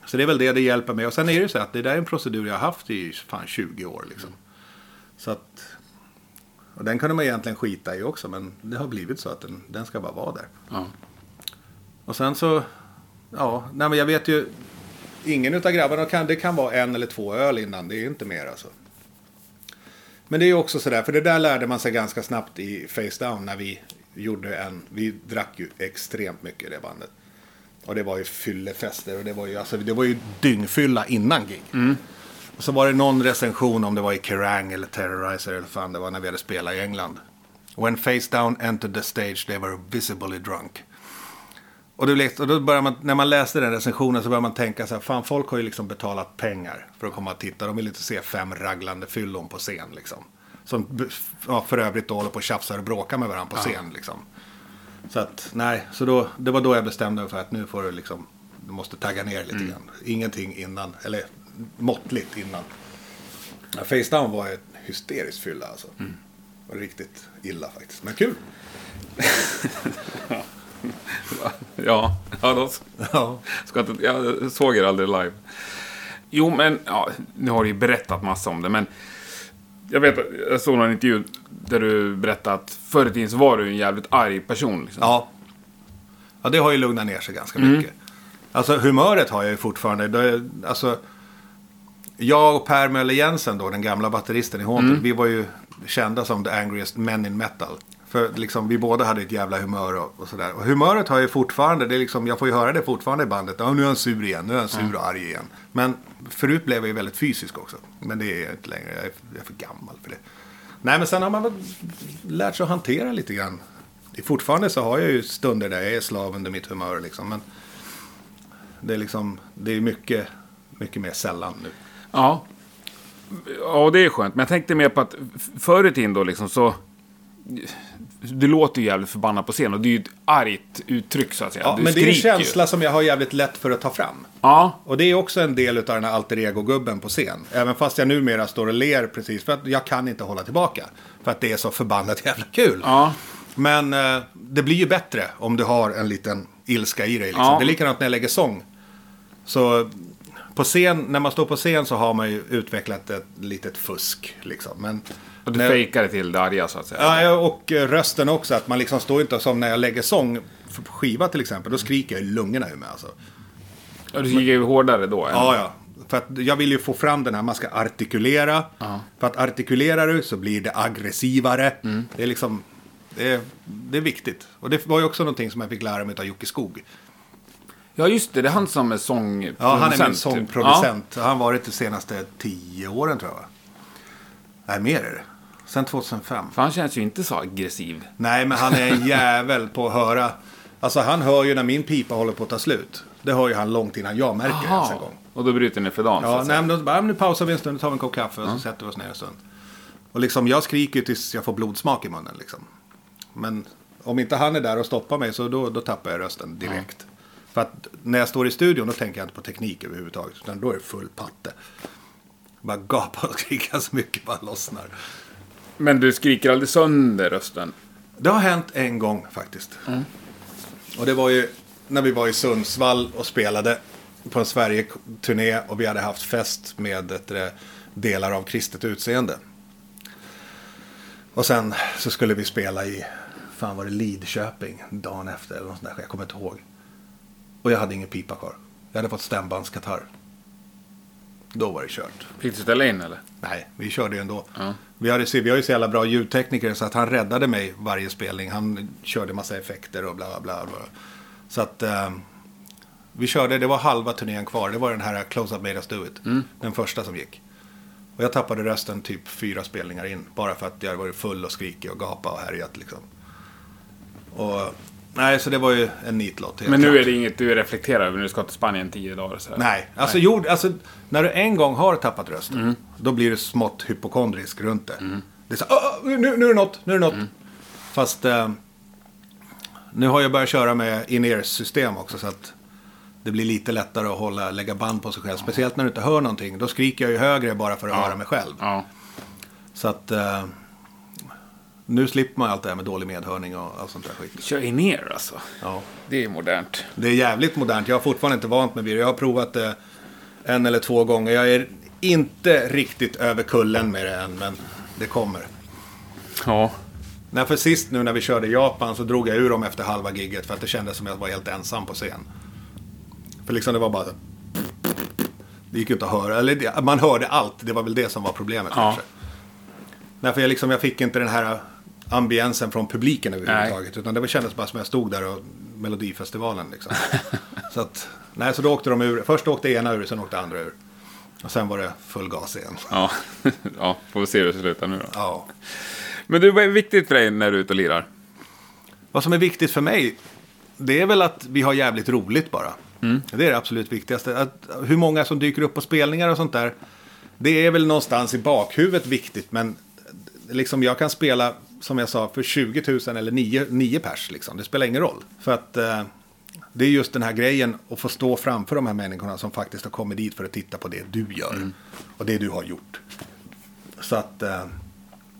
så det är väl det det hjälper mig. Och sen är det ju så att det där är en procedur jag har haft i fan 20 år liksom. Så att, och den kunde man egentligen skita i också, men det har blivit så att den, den ska bara vara där. Ja. Och sen så, ja, nej men jag vet ju, ingen utav grabbarna kan, det kan vara en eller två öl innan, det är ju inte mer alltså. Men det är ju också sådär, för det där lärde man sig ganska snabbt i Face Down när vi gjorde en, vi drack ju extremt mycket i det bandet. Och det var ju fyllefester och det var ju, alltså, det var ju dyngfylla innan gig. Och så var det någon recension om det var i Kerrang eller Terrorizer eller fan det var när vi hade spelat i England. When Face Down entered the stage they were visibly drunk. Och, det, och då börjar man, när man läste den recensionen så börjar man tänka så här, fan folk har ju liksom betalat pengar för att komma och titta. De vill inte se fem raglande fyllon på scen liksom. Som ja, för övrigt då håller på och tjafsar och bråkar med varandra på scen liksom. Så att, nej, så då, det var då jag bestämde mig för att nu får du liksom, du måste tagga ner lite grann. Ingenting innan, eller måttligt innan. Ja, Face Down var ett hysteriskt fylla alltså. Var riktigt illa faktiskt, men kul. Ja, ja då Ja. ska inte, jag såg er aldrig live. Jo, men ja, nu har du ju berättat massa om det, men jag vet att jag såg någon intervju där du berättade att förr i tiden så var du en jävligt arg person. Liksom. Ja. Ja, det har ju lugnat ner sig ganska mycket. Alltså humöret har jag ju fortfarande. Det, alltså, jag och Per Möller Jensen då, den gamla batteristen i Haunted, vi var ju kända som the angriest men in metal. För liksom, vi båda hade ett jävla humör och, och sådär. Och humöret har jag ju fortfarande, det är liksom, jag får ju höra det fortfarande i bandet. Ja, nu är han sur igen, nu är han sur och arg igen. Men förut blev jag ju väldigt fysisk också. Men det är jag inte längre, jag är, jag är för gammal för det. Nej, men sen har man väl lärt sig att hantera lite grann. Fortfarande så har jag ju stunder där jag är slav under mitt humör liksom. Men det är liksom, det är mycket, mycket mer sällan nu. Ja. Ja, det är skönt. Men jag tänkte mer på att förr i tiden då liksom så... Du låter ju jävligt förbannad på scen och det är ju ett argt uttryck så att säga. Ja, du men det är en skriker ju. känsla som jag har jävligt lätt för att ta fram. Ja, Och det är också en del av den här alter ego-gubben på scen. Även fast jag numera står och ler precis för att jag kan inte hålla tillbaka. För att det är så förbannat jävla kul. ja. Men eh, det blir ju bättre om du har en liten ilska i dig. Liksom. Ja. Det är likadant när jag lägger sång. Så på scen, när man står på scen så har man ju utvecklat ett litet fusk. Liksom. Men, Och du fejkar det till det arga så att säga. Ja, och eh, rösten också. Att man liksom står inte som när jag lägger sång på skiva till exempel. Då skriker jag i lungorna ur mig alltså. Och du gick ju hårdare då. än- Ja, ja. För att jag vill ju få fram den här, man ska artikulera. För att artikulerar du så blir det aggressivare. Det är liksom, det är, det är viktigt. Och det var ju också någonting som jag fick lära mig av Jocke Skog. Ja, just det. Det är han som är sångproducent. Ja, han är min typ. sångproducent. Han har varit de senaste tio åren tror jag. Nej, mer är det. Sen 2005. Ja, för han känns ju inte så aggressiv. Nej, men han är en jävel på att höra. Alltså han hör ju när min pipa håller på att ta slut. Det hör ju han långt innan jag märker det ens en gång. Och då bryter ni för dagen. Ja, nej, men då bara, nu pausar vi en stund, tar vi en kopp kaffe och så sätter vi oss ner en stund. Och liksom jag skriker tills jag får blodsmak i munnen liksom. Men om inte han är där och stoppar mig så då, då tappar jag rösten direkt. För att när jag står i studion då tänker jag inte på teknik överhuvudtaget. Utan då är det full patte. Bara gapa och skrika så mycket bara lossnar. Men du skriker aldrig sönder rösten? Det har hänt en gång faktiskt. Och det var ju när vi var i Sundsvall och spelade på en Sverige-turné och vi hade haft fest med ett, delar av kristet utseende. Och sen så skulle vi spela i, fan var det Lidköping dagen efter eller något sånt där, jag kommer inte ihåg. Och jag hade ingen pipa kvar. Jag hade fått stämbandskatarr. Då var det kört. Fick du ställa in eller? Nej, vi körde ju ändå. Ja. Vi, hade, vi har ju så jävla bra ljudtekniker så att han räddade mig varje spelning. Han körde massa effekter och bla bla bla. bla. Så att eh, vi körde, det var halva turnén kvar. Det var den här Close Up Made Us Do It. Den första som gick. Och jag tappade rösten typ fyra spelningar in. Bara för att jag varit full och skrikig och gapa och härjat liksom. Och, nej, så det var ju en nitlott. Men nu klart. är det inget du reflekterar över när du ska till Spanien tio dagar sådär? Nej, alltså, Jord, alltså när du en gång har tappat rösten. Då blir du smått hypokondrisk runt det. Det är så "Åh, åh, nu, nu är det något, nu är det något. Fast eh, nu har jag börjat köra med in-ear-system också. Så att det blir lite lättare att hålla, lägga band på sig själv. Speciellt när du inte hör någonting. Då skriker jag ju högre bara för att höra mig själv. Ja. Så att eh, nu slipper man allt det här med dålig medhörning och allt sånt där skit. Kör in er alltså. Ja. Det är modernt. Det är jävligt modernt. Jag har fortfarande inte vant mig vid det. Jag har provat det en eller två gånger. Jag är inte riktigt över kullen med det än, men det kommer. Ja. Nej, för sist nu när vi körde i Japan så drog jag ur dem efter halva gigget för att det kändes som att jag var helt ensam på scen. För liksom det var bara... Det gick ju inte att höra. Eller man hörde allt. Det var väl det som var problemet Ja. kanske. Nej, för jag, liksom, jag fick inte den här ambiensen från publiken överhuvudtaget. Utan det kändes bara som att jag stod där och Melodifestivalen liksom. så att, nej, så då åkte de ur. Först åkte ena ur, sen åkte andra ur. Och sen var det full gas igen. Ja. ja, får vi se hur det slutar nu då. Ja. Men du, vad är viktigt för dig när du är ute och lirar? Vad som är viktigt för mig, det är väl att vi har jävligt roligt bara. Det är det absolut viktigaste. Att, hur många som dyker upp på spelningar och sånt där. Det är väl någonstans i bakhuvudet viktigt, men liksom jag kan spela, som jag sa, för 20 000 eller 9, 9 pers. Liksom. Det spelar ingen roll. För att eh, det är just den här grejen att få stå framför de här människorna som faktiskt har kommit dit för att titta på det du gör. Och det du har gjort. Så att eh,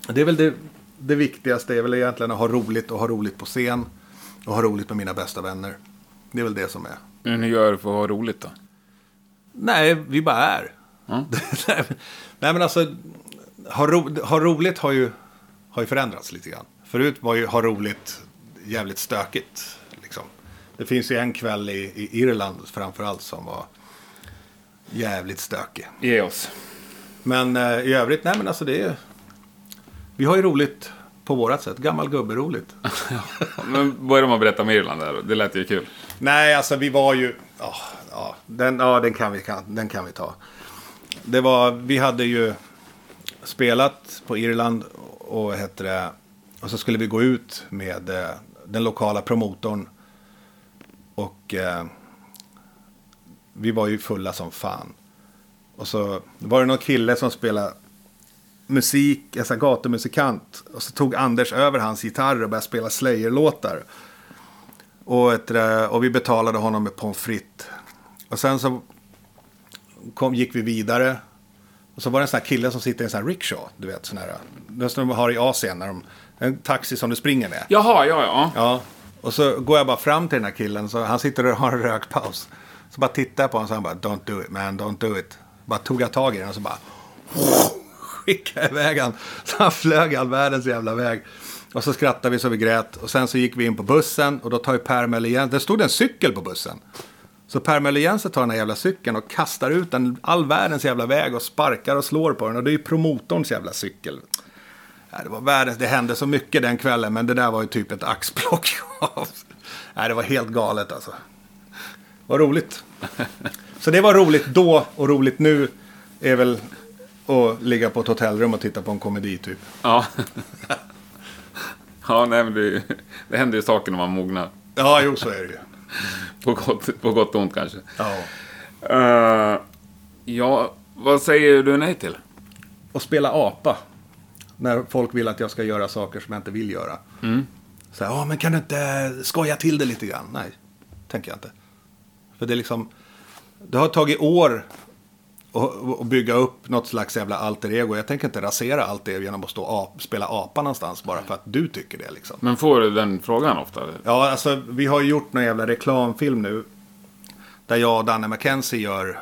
det är väl det, det viktigaste är väl egentligen att ha roligt och ha roligt på scen. Och ha roligt med mina bästa vänner. Det är väl det som är. Men hur gör du för att ha roligt då? Nej, vi bara är. Nej, men alltså, ha, ro, ha roligt har ju, har ju förändrats lite grann. Förut var ju ha roligt jävligt stökigt. Liksom. Det finns ju en kväll i, i Irland framförallt som var jävligt stökig. Ge oss. Men eh, i övrigt, nej men alltså det är... Vi har ju roligt på vårat sätt. Gammal gubbe roligt. Men börjar man berätta om Irland där? Det lät ju kul. Nej, alltså vi var ju... Ja, ja, den, ja den, kan vi, kan, den kan vi ta. Det var, vi hade ju spelat på Irland och, heter det, och så skulle vi gå ut med eh, den lokala promotorn. Och eh, vi var ju fulla som fan. Och så var det någon kille som spelade musik, alltså gatumusikant. Och så tog Anders över hans gitarr och började spela Slayer-låtar. Och, ett, och vi betalade honom med pommes frites. Och sen så kom, gick vi vidare. Och så var det en sån här kille som sitter i en sån här rickshaw. Du vet, sån här. Den som de har i Asien. När de, en taxi som du springer med. Jaha, ja, ja. Ja. Och så går jag bara fram till den här killen. Så han sitter och har en rökpaus. Så bara tittar jag på honom och så han bara Don't do it man, don't do it. Bara tog jag tag i den och så bara skickade iväg han. Så han flög all världens jävla väg. Och så skrattade vi så vi grät. Och sen så gick vi in på bussen. Och då tar ju Per Möller Jensen. Det stod en cykel på bussen. Så Per Möller tar den här jävla cykeln och kastar ut den all världens jävla väg och sparkar och slår på den. Och det är ju promotorns jävla cykel. Nej, det, var världens, det hände så mycket den kvällen, men det där var ju typ ett axplock. Nej, det var helt galet alltså. Vad roligt. Så det var roligt då och roligt nu är väl att ligga på ett hotellrum och titta på en komedi typ. Ja. ja, nej men det, det händer ju saker när man mognar. Ja, jo så är det ju. På gott, på gott och ont kanske. Ja. Eh, ja, vad säger du nej till? Och spela apa. När folk vill att jag ska göra saker som jag inte vill göra. Så här, men kan du inte skoja till det lite grann? Nej, tänker jag inte. För det är liksom, det har tagit år att att bygga upp något slags jävla alter ego. Jag tänker inte rasera allt det genom att stå och ap, spela apa någonstans bara för att du tycker det liksom. Men får du den frågan ofta? Ja, alltså vi har ju gjort någon jävla reklamfilm nu. Där jag och Danne McKenzie gör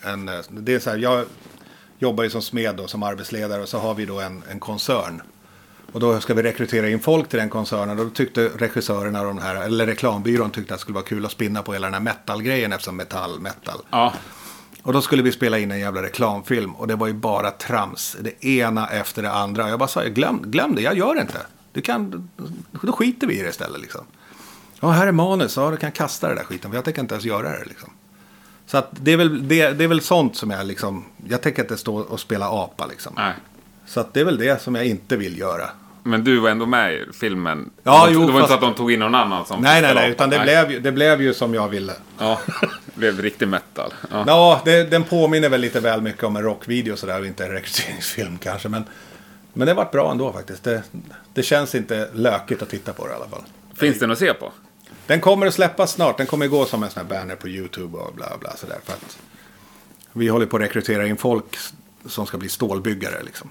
en... Det är så här, jag jobbar ju som smed då, som arbetsledare och så har vi då en, en koncern. Och då ska vi rekrytera in folk till den koncernen. Och då tyckte regissörerna och de här, eller reklambyrån tyckte att det skulle vara kul att spinna på hela den här metal-grejen eftersom metall, metal. Ja. Och då skulle vi spela in en jävla reklamfilm. Och det var ju bara trams. Det ena efter det andra. Jag bara sa, glöm, glöm det, jag gör det inte. Du kan, då skiter vi i det istället liksom. Ja, här är manus. Ja, du kan kasta det där skiten. För jag tänker inte ens göra det liksom. Så att det är väl, det, det är väl sånt som jag liksom, jag tänker inte stå och spela apa liksom. Nej. Så att det är väl det som jag inte vill göra. Men du var ändå med i filmen? Ja, det jo, Det var inte fast- så att de tog in någon annan som Nej, nej, nej. Utan det Nej. blev, det blev ju som jag ville. Ja, det blev riktig metal. Ja. Ja, det, den påminner väl lite väl mycket om en rockvideo sådär och inte en rekryteringsfilm kanske. Men, men det varit bra ändå faktiskt. Det, det känns inte lökigt att titta på det i alla fall. Finns den att se på? Den kommer att släppas snart. Den kommer gå som en sån här banner på YouTube och bla bla sådär. För att vi håller på att rekrytera in folk som ska bli stålbyggare liksom.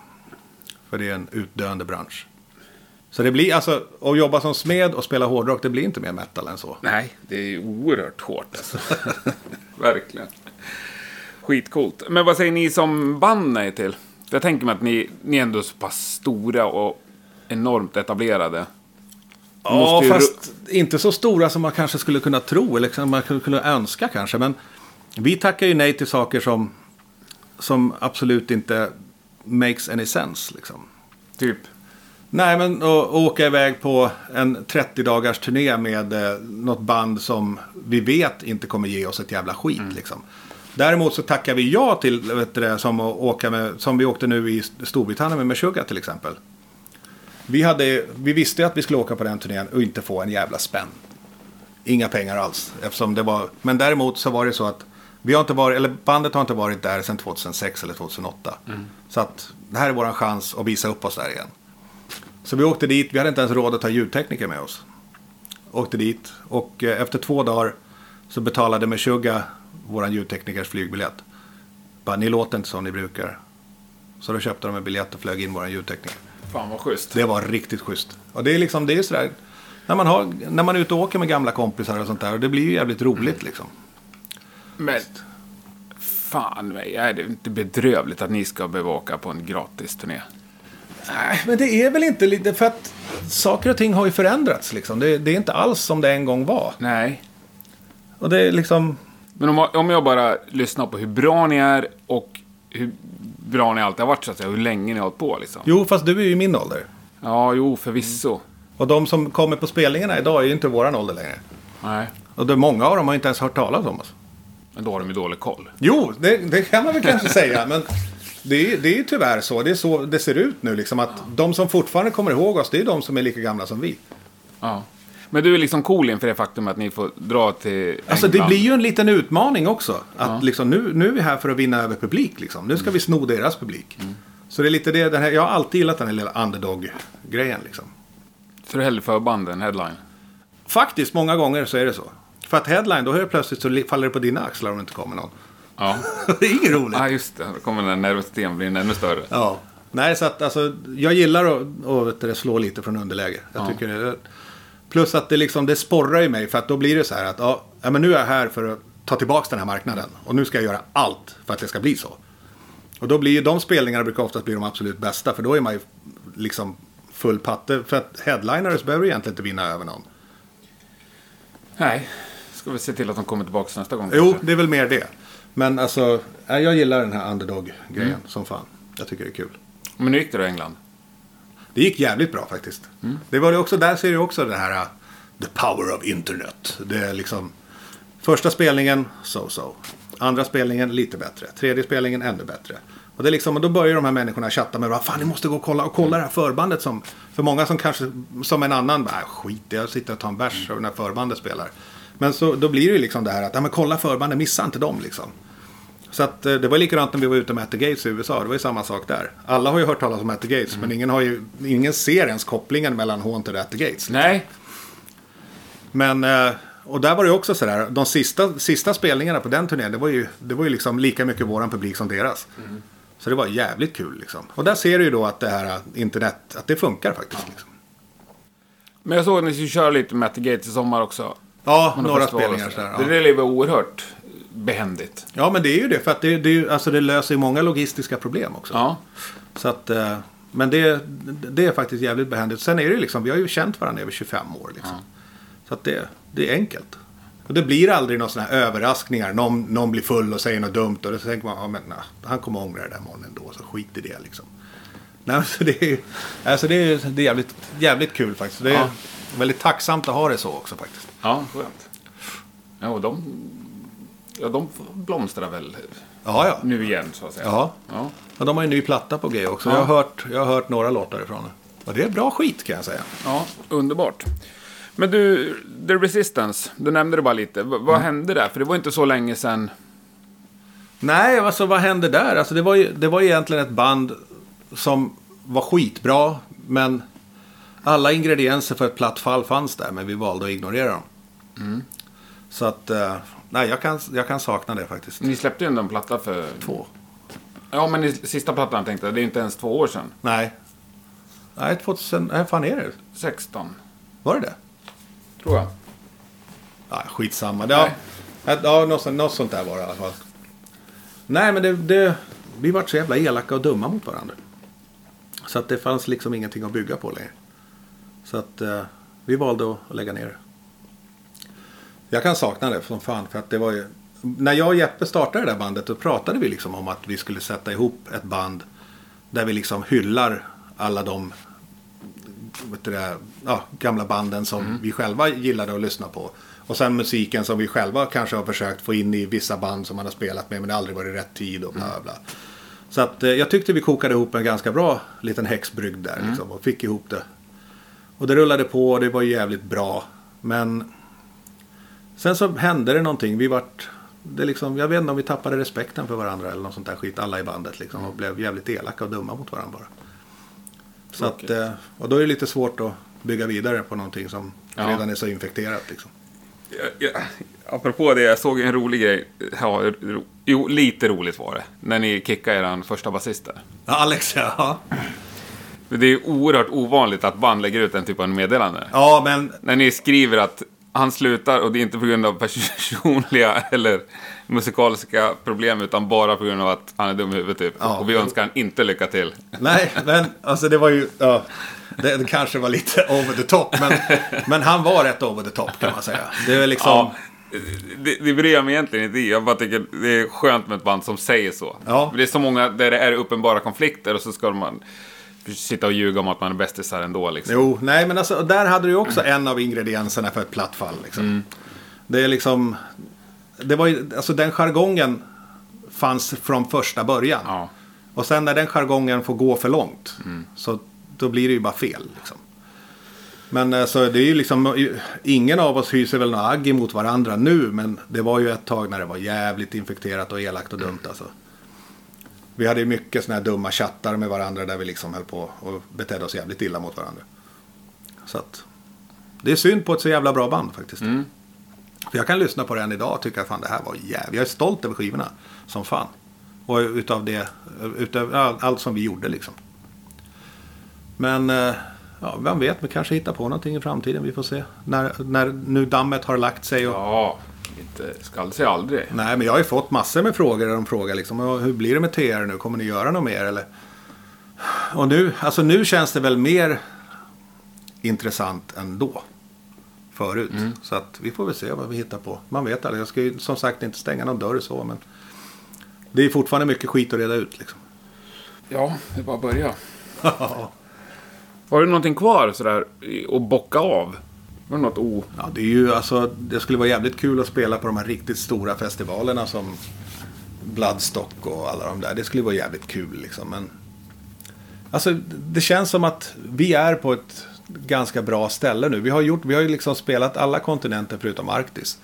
För det är en utdöende bransch. Så det blir alltså, att jobba som smed och spela hårdrock, det blir inte mer metal än så. Nej, det är oerhört hårt alltså. Verkligen. Skitcoolt. Men vad säger ni som band nej till? Jag tänker mig att ni, ni är ändå så pass stora och enormt etablerade. Ja, fast inte så stora som man kanske skulle kunna tro eller som man skulle kunna önska kanske. Men vi tackar ju nej till saker som, som absolut inte makes any sense. Liksom. Typ. Nej, men att åka iväg på en 30 dagars turné med eh, något band som vi vet inte kommer ge oss ett jävla skit. Liksom. Däremot så tackar vi ja till, vet du som, att åka med, som vi åkte nu i Storbritannien med Meshuggah till exempel. Vi, hade, vi visste att vi skulle åka på den turnén och inte få en jävla spänn. Inga pengar alls. Eftersom det var, men däremot så var det så att vi har inte varit, eller bandet har inte varit där sedan 2006 eller 2008. Så att det här är vår chans att visa upp oss där igen. Så vi åkte dit, vi hade inte ens råd att ta ljudtekniker med oss. Åkte dit och eh, efter två dagar så betalade Meshuggah våran ljudteknikers flygbiljett. Bara, ni låter inte som ni brukar. Så då köpte de en biljett och flög in våran ljudtekniker. Fan vad schysst. Det var riktigt schysst. Och det är liksom, det är sådär. När man, har, när man är ute och åker med gamla kompisar och sånt där. Och det blir ju jävligt roligt liksom. Men fan mig, är det inte bedrövligt att ni ska behöva åka på en gratis turné? Nej, men det är väl inte lite för att saker och ting har ju förändrats liksom. Det, det är inte alls som det en gång var. Nej. Och det är liksom, Men om, om jag bara lyssnar på hur bra ni är och hur bra ni alltid har varit så att säga, hur länge ni har hållit på liksom. jo fast du är ju i min ålder. Ja, jo, förvisso. Och de som kommer på spelningarna idag är ju inte våran ålder längre. Nej, Och det, många av dem har inte ens hört talas om oss. men då har de ju dålig koll. Jo, det, det kan man väl kanske säga. Men det är, det är tyvärr så. Det är så det ser ut nu. Liksom, att de som fortfarande kommer ihåg oss, det är de som är lika gamla som vi. Ja. Men du är liksom cool inför det faktum att ni får dra till Alltså det England. blir ju en liten utmaning också. Att liksom, nu, nu är vi här för att vinna över publik. Liksom. Nu ska vi sno deras publik. Så det är lite det, den här, jag har alltid gillat den här lilla underdog-grejen. Liksom. Så du hellre förband än headline? Faktiskt, många gånger så är det så. För att headline, då helt plötsligt så faller det på dina axlar om det inte kommer någon. Ja. det är inget roligt. Ja, just det. Då kommer den nervositeten bli ännu större. Ja. Nej, så att alltså, jag gillar att, att slå lite från underläge. Jag Ja. tycker det, plus att det, liksom, det sporrar ju mig för att då blir det så här att ja, men nu är jag här för att ta tillbaka den här marknaden. Och nu ska jag göra allt för att det ska bli så. Och då blir ju de spelningarna brukar oftast bli de absolut bästa. För då är man ju liksom full patte. För att headliners behöver egentligen inte vinna över någon. Nej. Ska vi se till att de kommer tillbaka nästa gång? Jo, kanske? det är väl mer det. Men alltså, ja, jag gillar den här underdog-grejen som fan. Jag tycker det är kul. Men nu gick det då i England? Det gick jävligt bra faktiskt. Det var det också, där ser du också det här uh, the power of internet. Det är liksom första spelningen so-so. Andra spelningen lite bättre. Tredje spelningen ännu bättre. Och, det är liksom, och då börjar de här människorna chatta med varandra. Fan, ni måste gå och kolla, och kolla det här förbandet som... För många som kanske, som en annan, bara, "Äh, skit jag sitter och tar en bärs när förbandet spelar. Men så, då blir det ju liksom det här att, ja men kolla förbandet, missa inte dem liksom. Så att, eh, det var likadant när vi var ute med At the Gates i USA. Det var ju samma sak där. Alla har ju hört talas om At the Gates. Men ingen, har ju, ingen ser ens kopplingen mellan Haunted och At the Gates. Nej. Men, eh, och där var det också sådär. De sista, sista spelningarna på den turnén. Det var ju, det var ju liksom lika mycket våran publik som deras. Så det var jävligt kul liksom. Och där ser du ju då att det här eh, internet, att det funkar faktiskt. Liksom. Men jag såg att ni skulle köra lite med At the Gates i sommar också. Ja, några spelningar sådär. Ja. Det där var oerhört behändigt. ja, men det är ju det. För att det, det, alltså, det löser ju många logistiska problem också. Ja. Så att, eh, men det, det är faktiskt jävligt behändigt. Sen är det ju liksom, vi har ju känt varandra i över 25 år. Liksom. Så att det, det är enkelt. Och det blir aldrig några sådana här överraskningar. Någon, någon blir full och säger något dumt. Och då tänker man, ja men nej, han kommer ångra det där morgonen då. Så skit i det liksom. Nej, så det är, alltså det är, det är jävligt, jävligt kul faktiskt. Det är Ja. väldigt tacksamt att ha det så också faktiskt. Ja, skönt. Ja, och de, ja, de blomstrar väl Ja, ja. nu igen så att säga. Ja. ja. Och de har ju en ny platta på G också. Ja. Jag, har hört, jag har hört några låtar ifrån det. Och det är bra skit kan jag säga. Ja, underbart. Men du, The Resistance, du nämnde det bara lite. V- vad hände där? För det var inte så länge sedan. Nej, alltså vad hände där? Alltså, det, var ju, det var egentligen ett band som var skitbra. Men alla ingredienser för ett platt fall fanns där. Men vi valde att ignorera dem. Så att, eh, nej, jag kan, jag kan sakna det faktiskt. Ni släppte ju ändå en platta för... Två. Ja, men i sista plattan tänkte jag, det är inte ens två år sedan. Nej. Nej, 2000, nej, fan är det? 16, Var det det? tror jag. Ja, skitsamma. Ja, ja, något, något sånt där var det i alla fall. Nej, men det, det, vi var så jävla elaka och dumma mot varandra. Så att det fanns liksom ingenting att bygga på längre. Så att eh, vi valde att lägga ner det. Jag kan sakna det som fan. För att det var ju, när jag och Jeppe startade det där bandet då pratade vi liksom om att vi skulle sätta ihop ett band där vi liksom hyllar alla de det, ja, gamla banden som vi själva gillade att lyssna på. Och sen musiken som vi själva kanske har försökt få in i vissa band som man har spelat med men det aldrig varit rätt tid och bla bla. Så att eh, jag tyckte vi kokade ihop en ganska bra liten häxbrygd där liksom, och fick ihop det. Och det rullade på och det var jävligt bra. Men sen så hände det någonting. Vi vart, det liksom, jag vet inte om vi tappade respekten för varandra eller något sånt där skit. Alla i bandet liksom. Och blev jävligt elaka och dumma mot varandra bara. Så att, eh, och då är det lite svårt att bygga vidare på någonting som Ja. redan är så infekterat. Liksom. Ja, ja, apropå det, jag såg en rolig grej. Ja, ro, jo, lite roligt var det. När ni kickade er första basist där. Ja, Alex, ja. Det är oerhört ovanligt att band lägger ut den typen av meddelande. Ja, men När ni skriver att han slutar och det är inte på grund av personliga eller musikaliska problem utan bara på grund av att han är dum i huvudet typ. Ja. Och vi önskar han inte lycka till. Nej, men alltså det var ju... Ja, det, det kanske var lite over the top. Men, men han var rätt over the top kan man säga. Det är liksom... Ja, det, det bryr jag mig egentligen inte i. Jag bara tycker det är skönt med ett band som säger så. Ja. För Det är så många där det är uppenbara konflikter och så ska man sitta och ljuga om att man är bästisar ändå. Liksom. Jo, nej men alltså där hade du också en av ingredienserna för ett platt fall. Liksom. Det är liksom... Det var ju, alltså den jargongen fanns från första början. Ja. Och sen när den jargongen får gå för långt. Så då blir det ju bara fel. Liksom. Men eh, så det är ju liksom, ingen av oss hyser väl något agg emot varandra nu. Men det var ju ett tag när det var jävligt infekterat och elakt och dumt alltså. Vi hade ju mycket sådana här dumma chattar med varandra där vi liksom höll på och betedde oss jävligt illa mot varandra. Så att det är synd på ett så jävla bra band faktiskt. För jag kan lyssna på det än idag och tycka att fan det här var jävligt. Jag är stolt över skivorna som fan. Och utav det, utav all- allt som vi gjorde liksom. Men eh, ja, vem vet, vi kanske hittar på någonting i framtiden. Vi får se. När, när nu dammet har lagt sig. Och, Ja, inte skall sig aldrig. Nej, men jag har ju fått massor med frågor där de frågar liksom, "Ja, hur blir det med TR nu? Kommer ni göra något mer eller? Och nu, alltså nu känns det väl mer intressant än då. Förut. Så att vi får väl se vad vi hittar på. Man vet aldrig. Jag ska ju som sagt inte stänga någon dörr så, men det är fortfarande mycket skit att reda ut liksom. Ja, det är bara att börja. Har du någonting kvar sådär att bocka av? Var det något o... Ja, det är ju alltså, det skulle vara jävligt kul att spela på de här riktigt stora festivalerna som Bloodstock och alla de där. Det skulle vara jävligt kul liksom. Men alltså, det känns som att vi är på ett ganska bra ställe nu. Vi har, gjort, vi har ju liksom spelat alla kontinenter förutom Arktis.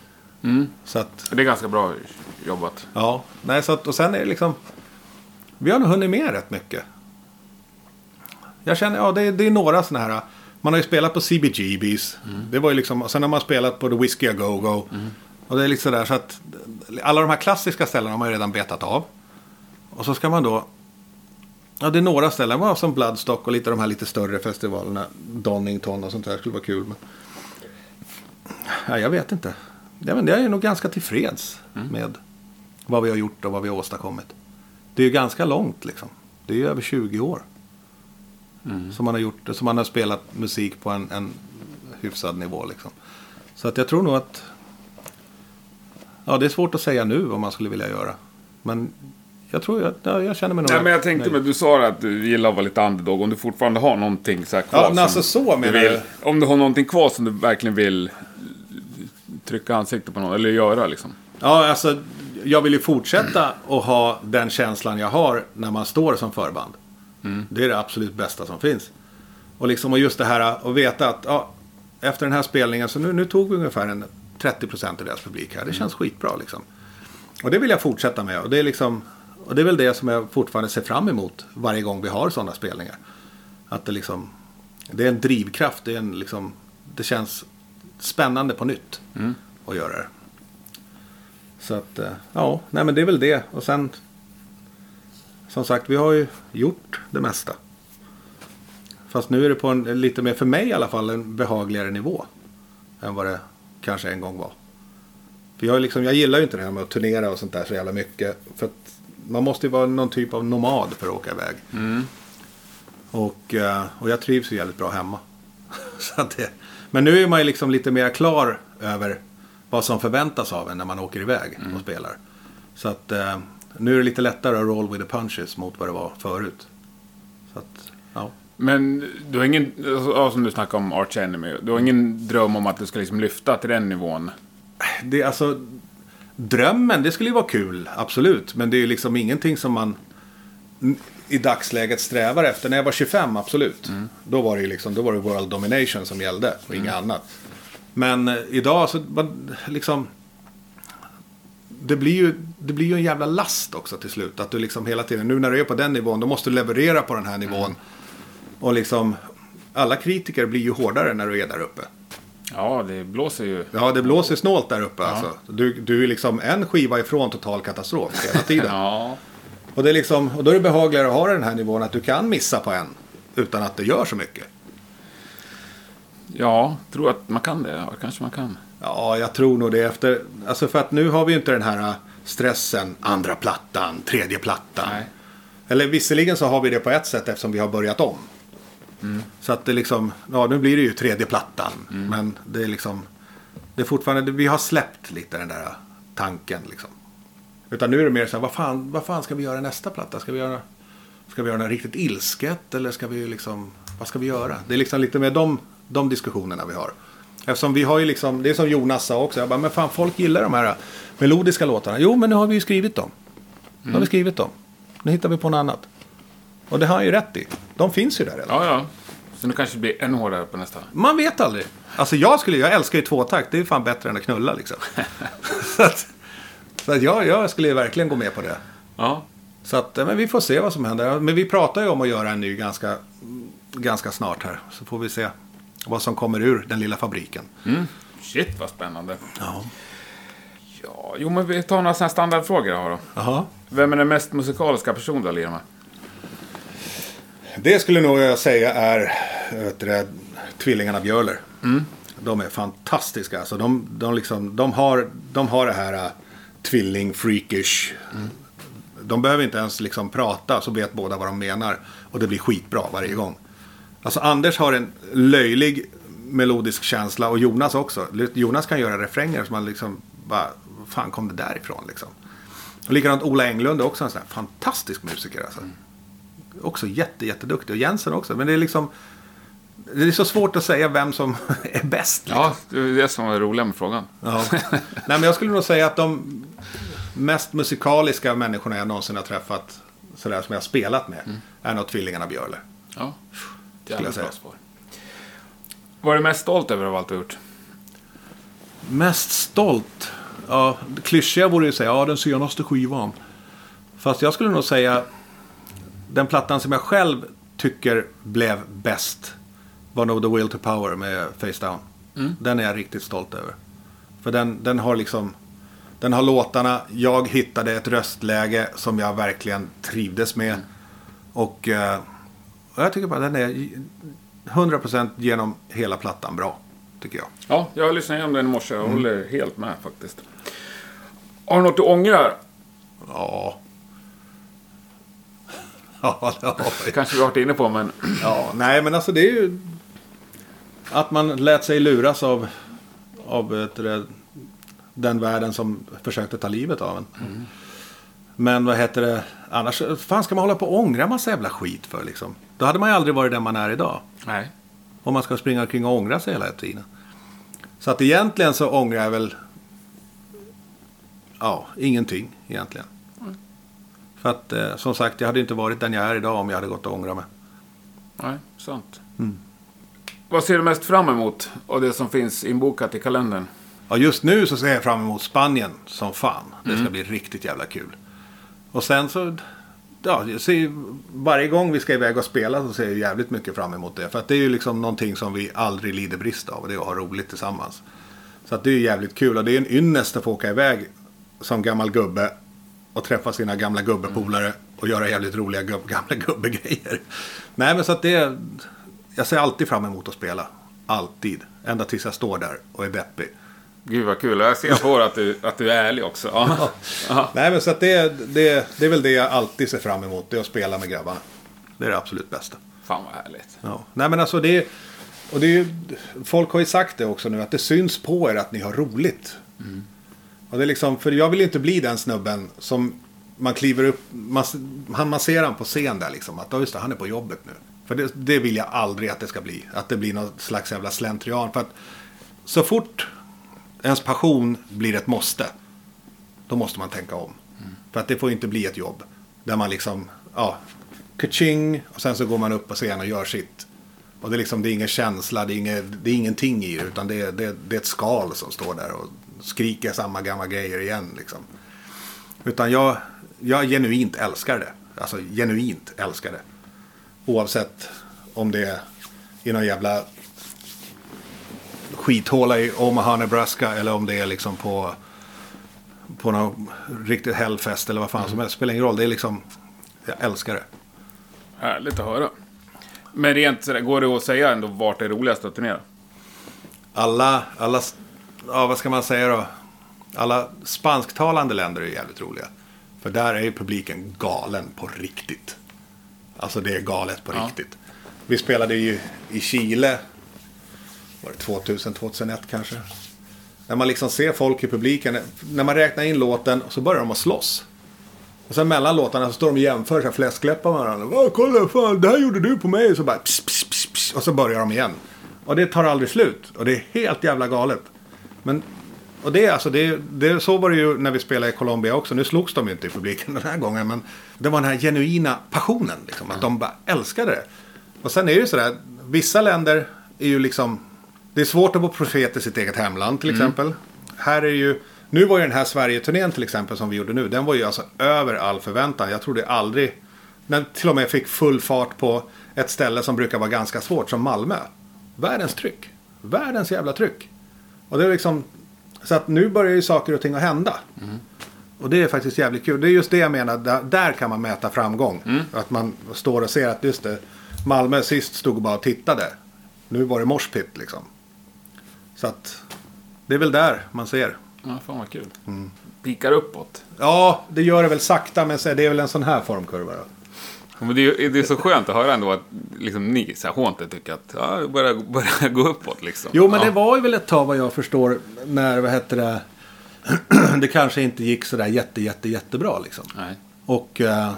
Så att, Det är ganska bra jobbat. Ja, nej så att, och sen är det liksom... Vi har nog hunnit med rätt mycket. Jag känner, ja det är, det är några sådana här. Man har ju spelat på CBGBs. Det var ju liksom, och sen har man spelat på The Whiskey A Go Go. Och det är liksom där så att alla de här klassiska ställena har man ju redan betat av. Och så ska man då... Ja, det är några ställen. Man har som Bloodstock och lite de här lite större festivalerna. Donington och sånt där skulle vara kul. Men... Ja, jag vet inte. Ja, men jag är nog ganska tillfreds med vad vi har gjort och vad vi har åstadkommit. Det är ju ganska långt liksom. Det är ju över 20 år. Som man har gjort, som man har spelat musik på en, en hyfsad nivå liksom. Så att jag tror nog att... Ja, det är svårt att säga nu vad man skulle vilja göra. Men jag tror att ja, jag känner mig nog... Nej, men jag tänkte, men du sa att du gillar att vara lite underdog. Om du fortfarande har någonting så här kvar. Ja, men alltså så menar vill, du? Om du har någonting kvar som du verkligen vill trycka ansiktet på någon, eller göra liksom. Ja, alltså jag vill ju fortsätta att ha den känslan jag har när man står som förband. Det är det absolut bästa som finns. Och, liksom, och just det här att veta att ja, efter den här spelningen så nu, nu tog vi ungefär en 30% av deras publik här. Det känns skitbra liksom. Och det vill jag fortsätta med. Och det är, liksom, och det är väl det som jag fortfarande ser fram emot varje gång vi har sådana spelningar. Att det liksom, det är en drivkraft. Det, är en, liksom, det känns spännande på nytt att göra det. Så att, eh, ja, nej men det är väl det. Och sen, som sagt, vi har ju gjort det mesta. Fast nu är det på en, lite mer, för mig i alla fall, en behagligare nivå. Än vad det kanske en gång var. För jag, liksom, jag gillar ju inte det här med att turnera och sånt där så jävla mycket. För att man måste ju vara någon typ av nomad för att åka iväg. Och, eh, och jag trivs ju jävligt bra hemma. så att det, men nu är man ju liksom lite mer klar över vad som förväntas av en när man åker iväg och spelar. Så att eh, nu är det lite lättare att roll with the punches mot vad det var förut. Så att, ja. Men du har ingen, ja, som du snackade om Arch Enemy, du har ingen dröm om att du ska liksom lyfta till den nivån? Det är alltså... Drömmen, det skulle ju vara kul, absolut. Men det är ju liksom ingenting som man i dagsläget strävar efter. När jag var 25, absolut. Då var det ju liksom, då var det World Domination som gällde och inget annat. Men eh, idag så, man, liksom... Det blir, ju, det blir ju en jävla last också till slut. Att du liksom hela tiden, nu när du är på den nivån, då måste du leverera på den här nivån. Och liksom, alla kritiker blir ju hårdare när du är där uppe. Ja, det blåser ju. Ja, det blåser snålt där uppe alltså. Du, du är liksom en skiva ifrån total katastrof hela tiden. Ja. och, det är liksom, och då är det behagligare att ha den här nivån att du kan missa på en. Utan att det gör så mycket. Ja, tror att man kan det. Ja, kanske man kan. Ja, jag tror nog det efter... Alltså för att nu har vi ju inte den här äh, stressen. Andra plattan, tredje plattan. Nej. Eller visserligen så har vi det på ett sätt eftersom vi har börjat om. Så att det liksom, ja nu blir det ju tredje plattan. Men det är liksom, det är fortfarande, vi har släppt lite den där tanken liksom. Utan nu är det mer så här, vad fan, vad fan ska vi göra nästa platta? Ska vi göra, ska vi göra något riktigt ilsket? Eller ska vi liksom, vad ska vi göra? Det är liksom lite mer de, de diskussionerna vi har. Eftersom vi har ju liksom, det är som Jonas sa också, jag bara, men fan folk gillar de här melodiska låtarna. Jo, men nu har vi ju skrivit dem. Nu har vi skrivit dem. Nu hittar vi på något annat. Och det har han ju rätt i. De finns ju där redan. Ja, ja. Så nu kanske det blir ännu hårdare på nästa. Man vet aldrig. Alltså jag skulle, jag älskar ju tvåtakt. Det är fan bättre än att knulla liksom. så att, så att jag, jag skulle ju verkligen gå med på det. Ja. Så att, men vi får se vad som händer. Men vi pratar ju om att göra en ny ganska, ganska snart här. Så får vi se vad som kommer ur den lilla fabriken. Mm. Shit, vad spännande. Ja. Ja, jo, men vi tar några sådana här standardfrågor jag har då. Jaha. Vem är den mest musikaliska person du har lirat med? Det skulle nog jag säga är du, tvillingarna Björler. De är fantastiska. Alltså, de, de, liksom, de, har, de har det här uh, tvilling-freakish. De behöver inte ens liksom prata så vet båda vad de menar. Och det blir skitbra varje gång. Alltså Anders har en löjlig melodisk känsla och Jonas också. Jonas kan göra refränger som man liksom bara, fan kom det därifrån liksom? Och likadant Ola Englund är också en sån här fantastisk musiker alltså. Också jätte, jätteduktig. Och Jensen också. Men det är liksom... Det är så svårt att säga vem som är bäst. liksom. Ja, det är det som är roliga med frågan. Ja. Nej, men jag skulle nog säga att de mest musikaliska människorna jag någonsin har träffat, sådär som jag har spelat med, är nog tvillingarna Björle. Ja, jag jävligt säga. bra svar. Vad är du mest stolt över av allt du har gjort? Mest stolt? ja, klyschiga vore ju att säga, ja den senaste skivan. Fast jag skulle nog säga, den plattan som jag själv tycker blev bäst var nog The Will to Power med Face Down. Den är jag riktigt stolt över. För den, den har liksom, den har låtarna, jag hittade ett röstläge som jag verkligen trivdes med. Och eh, och jag tycker bara den är 100% genom hela plattan bra. Tycker jag. Ja, jag lyssnade igenom den i morse och håller helt med faktiskt. Har du något du ångrar? Ja. Ja, det har vi. Kanske vi har varit inne på, men... Ja, nej men alltså det är ju att man lät sig luras av, av det, den världen som försökte ta livet av en. Men vad heter det, annars fan ska man hålla på och ångra massa jävla skit för liksom. Då hade man ju aldrig varit den man är idag. Nej. Om man ska springa omkring och ångra sig hela tiden. Så att egentligen så ångrar jag väl ja, ingenting egentligen. För att eh, som sagt, jag hade inte varit den jag är idag om jag hade gått och ångrat mig. Nej, sant. Vad ser du mest fram emot av det som finns inbokat i kalendern? Ja, just nu så ser jag fram emot Spanien som fan. Det ska bli riktigt jävla kul. Och sen så, ja, jag ser varje gång vi ska iväg och spela så ser jag jävligt mycket fram emot det. För att det är ju liksom någonting som vi aldrig lider brist av. Och det är att ha roligt tillsammans. Så att det är jävligt kul. Och det är en ynnest att få åka iväg som gammal gubbe. Och träffa sina gamla gubbepolare. Och göra jävligt roliga gubb, gamla gubbegrejer. Nej men så att det är, jag ser alltid fram emot att spela. Alltid. Ända tills jag står där och är deppig. Gud vad kul. Jag ser på att du, att du är ärlig också. Ja. Ja. Nej men så att det, det, det är väl det jag alltid ser fram emot. Det är att spela med grabbarna. Det är det absolut bästa. Fan vad härligt. Ja. Nej men alltså det och det är ju, Folk har ju sagt det också nu att det syns på er att ni har roligt. Och det är liksom, för jag vill inte bli den snubben som man kliver upp, man, man ser han på scen där liksom. Att "Ja, just det, han är på jobbet nu. För det, det vill jag aldrig att det ska bli. Att det blir någon slags jävla slentrian. För att så fort ens passion blir ett måste. Då måste man tänka om. För att det får inte bli ett jobb. Där man liksom, ja, kaching och sen så går man upp på scen och gör sitt. Och det är liksom, det är ingen känsla, det är, inget, det är ingenting i det. Utan det är, det, det är ett skal som står där och skriker samma gamla grejer igen liksom. Utan jag, jag genuint älskar det. Alltså genuint älskar det. Oavsett om det är i någon jävla skithåla i Omaha, Nebraska eller om det är liksom på på någon riktigt hellfest eller vad fan som helst. Spelar ingen roll. Det är liksom, jag älskar det. Härligt att höra. Men rent sådär, går det att säga ändå vart det är roligast att turnera? Alla, alla, ja vad ska man säga då? Alla spansktalande länder är jävligt roliga. För där är ju publiken galen på riktigt. Alltså det är galet på Ja. riktigt. Vi spelade ju i Chile. Var det 2000, 2001 kanske? När man liksom ser folk i publiken. När man räknar in låten så börjar de att slåss. Och sen mellan låtarna så står de och jämför fläskläppar med varandra. "Åh, kolla, fan, det här gjorde du på mig. Och så bara pss, pss, pss, pss, Och så börjar de igen. Och det tar aldrig slut. Och det är helt jävla galet. Men, och det, alltså, det, det, så var det ju när vi spelade i Colombia också. Nu slogs de ju inte i publiken den här gången. Men det var den här genuina passionen. Liksom, att de bara älskade det. Och sen är det ju sådär. Vissa länder är ju liksom. Det är svårt att vara profet i sitt eget hemland till exempel. Här är ju. Nu var ju den här Sverige-turnén till exempel som vi gjorde nu. Den var ju alltså över all förväntan. Jag trodde aldrig. När till och med fick full fart på ett ställe som brukar vara ganska svårt som Malmö. Världens tryck. Världens jävla tryck. Och det är liksom. Så att nu börjar ju saker och ting att hända. Och det är faktiskt jävligt kul. Det är just det jag menar. Där, där kan man mäta framgång. Att man står och ser att just det. Malmö sist stod och bara och tittade. Nu var det morspit liksom. Så att. Det är väl där man ser. Ja, fan vad kul. Pikar uppåt. Ja, det gör det väl sakta. Men så- det är väl en sån här formkurva då. Ja, Men det, är, det är så skönt att höra ändå att liksom, ni, så här, Haunted, tycker att ja, det börjar, börjar gå uppåt liksom. Jo, men ja. det var ju väl ett tag vad jag förstår. När, vad heter det. det kanske inte gick sådär jätte, jätte, jättebra liksom. Nej. Och, eh,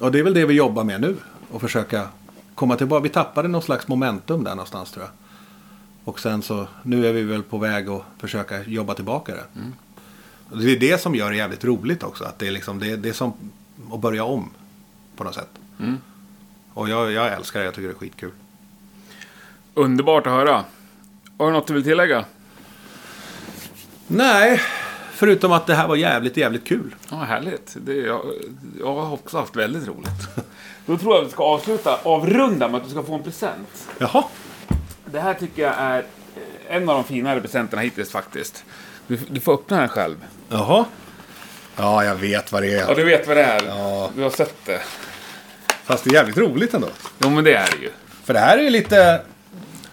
och det är väl det vi jobbar med nu. Och försöka komma tillbaka. Vi tappade någon slags momentum där någonstans tror jag. Och sen så, nu är vi väl på väg att försöka jobba tillbaka det. Och Det är det som gör det jävligt roligt också. Att det är liksom, det, det är som att börja om. På något sätt. Mm. Och jag, jag älskar det, jag tycker det är skitkul. Underbart att höra. Har du något du vill tillägga? Nej, förutom att det här var jävligt, jävligt kul. Ja, härligt. Det, jag, jag har också haft väldigt roligt. Då tror jag att vi ska avsluta, avrunda med att du ska få en present. Jaha. Det här tycker jag är eh, en av de finare presenterna hittills faktiskt. Du, du får öppna den själv. Jaha. Ja, jag vet vad det Ja, är. du vet vad det är. Ja. Du har sett det. Fast det är jävligt roligt ändå. Jo, men det är det ju. För det här är ju lite...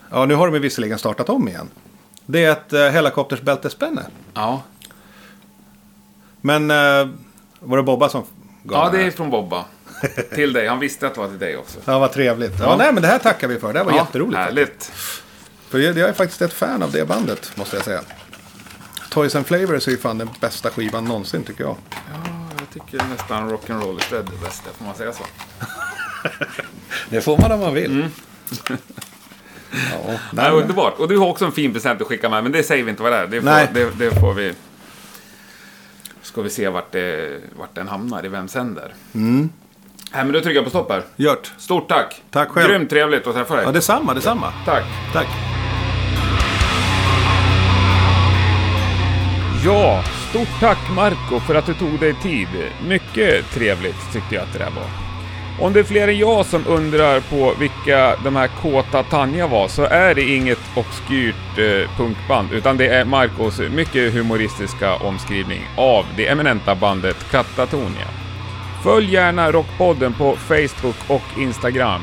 Ja, nu har de ju visserligen startat om igen. Det är ett uh, helikoptersbältesspänne. Ja. Men uh, var det Bobba som gav Ja, det är från Bobba. Till dig. Han visste att det var till dig också. Ja, vad trevligt. Ja, Ja. nej, men det här tackar vi för. Det här var jätteroligt. Härligt. För jag, jag är faktiskt ett fan av det bandet, måste jag säga. Toys and Flavors är ju fan den bästa skivan någonsin, tycker jag. Ja, jag tycker nästan Rock'n'Roll is dead är bäst. Får man säga så? Det får man om man vill. Mm. ja, Nej, underbart. Och du har också en fin present att skicka med, men det säger vi inte vad det är. Det får, Nej. Det, det får vi... Ska vi se vart, det, vart den hamnar, i vems händer. Mm. Nej, men då trycker jag på stopp här. Gjort. Stort tack! Tack själv. Grymt trevligt att träffa dig. Ja, detsamma, detsamma. Tack! Tack. Ja, stort tack Marco för att du tog dig tid. Mycket trevligt tyckte jag att det där var. Om det är fler än jag som undrar på vilka de här Kåta Tanja var så är det inget obskyrt eh, punkband utan det är Marcos mycket humoristiska omskrivning av det eminenta bandet Katatonia. Följ gärna Rockpodden på Facebook och Instagram.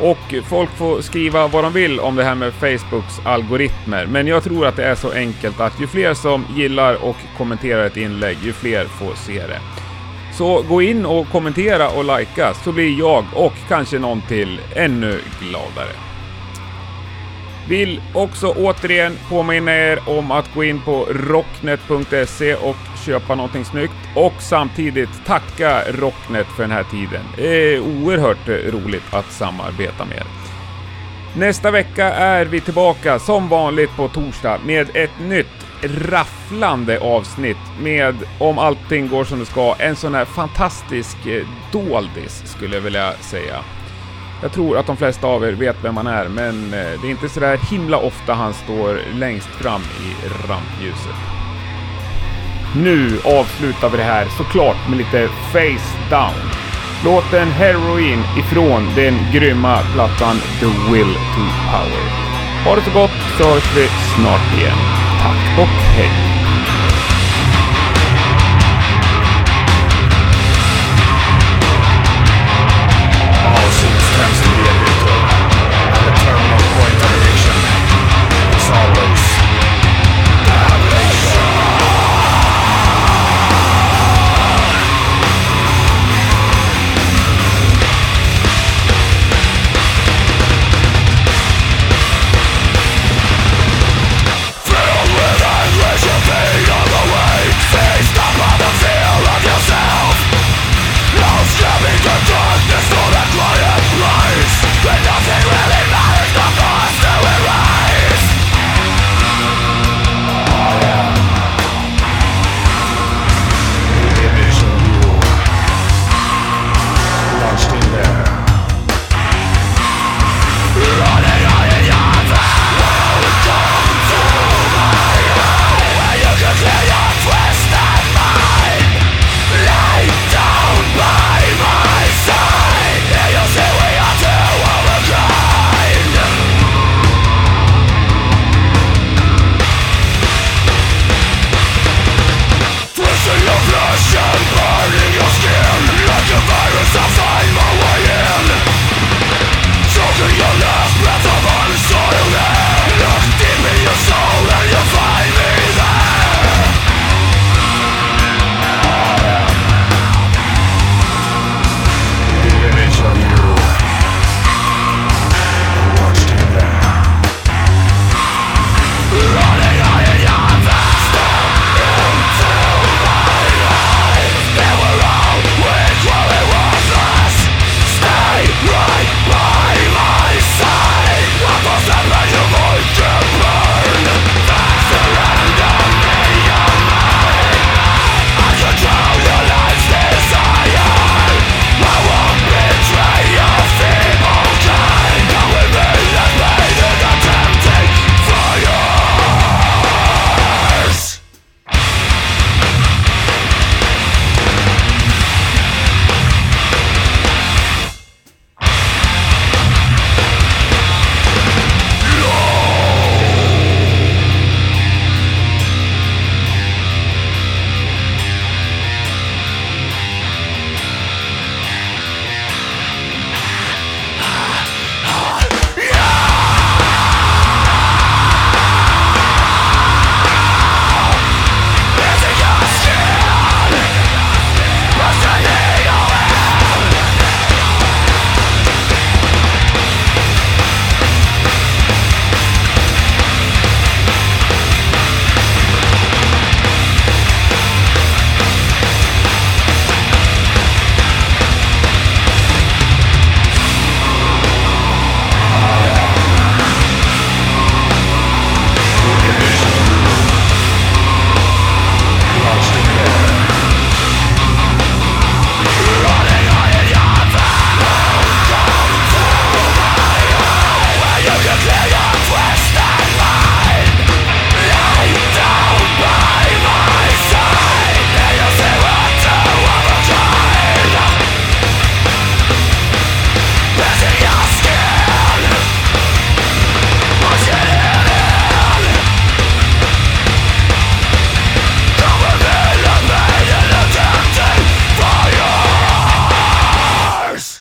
Och folk får skriva vad de vill om det här med Facebooks algoritmer, men jag tror att det är så enkelt att ju fler som gillar och kommenterar ett inlägg, ju fler får se det. Så gå in och kommentera och likea så blir jag och kanske någon till ännu gladare. Vill också återigen påminna er om att gå in på rocknet.se och köpa någonting snyggt och samtidigt tacka Rocknet för den här tiden. Det är oerhört roligt att samarbeta med er. Nästa vecka är vi tillbaka som vanligt på torsdag med ett nytt rafflande avsnitt med, om allting går som det ska, en sån här fantastisk eh, doldis skulle jag vilja säga. Jag tror att de flesta av er vet vem han är, men eh, det är inte sådär himla ofta han står längst fram i rampljuset. Nu avslutar vi det här såklart med lite Face Down. Låten Heroin ifrån den grymma plattan The Will to Power. Ha det så gott så hörs vi snart igen. Tack och hej!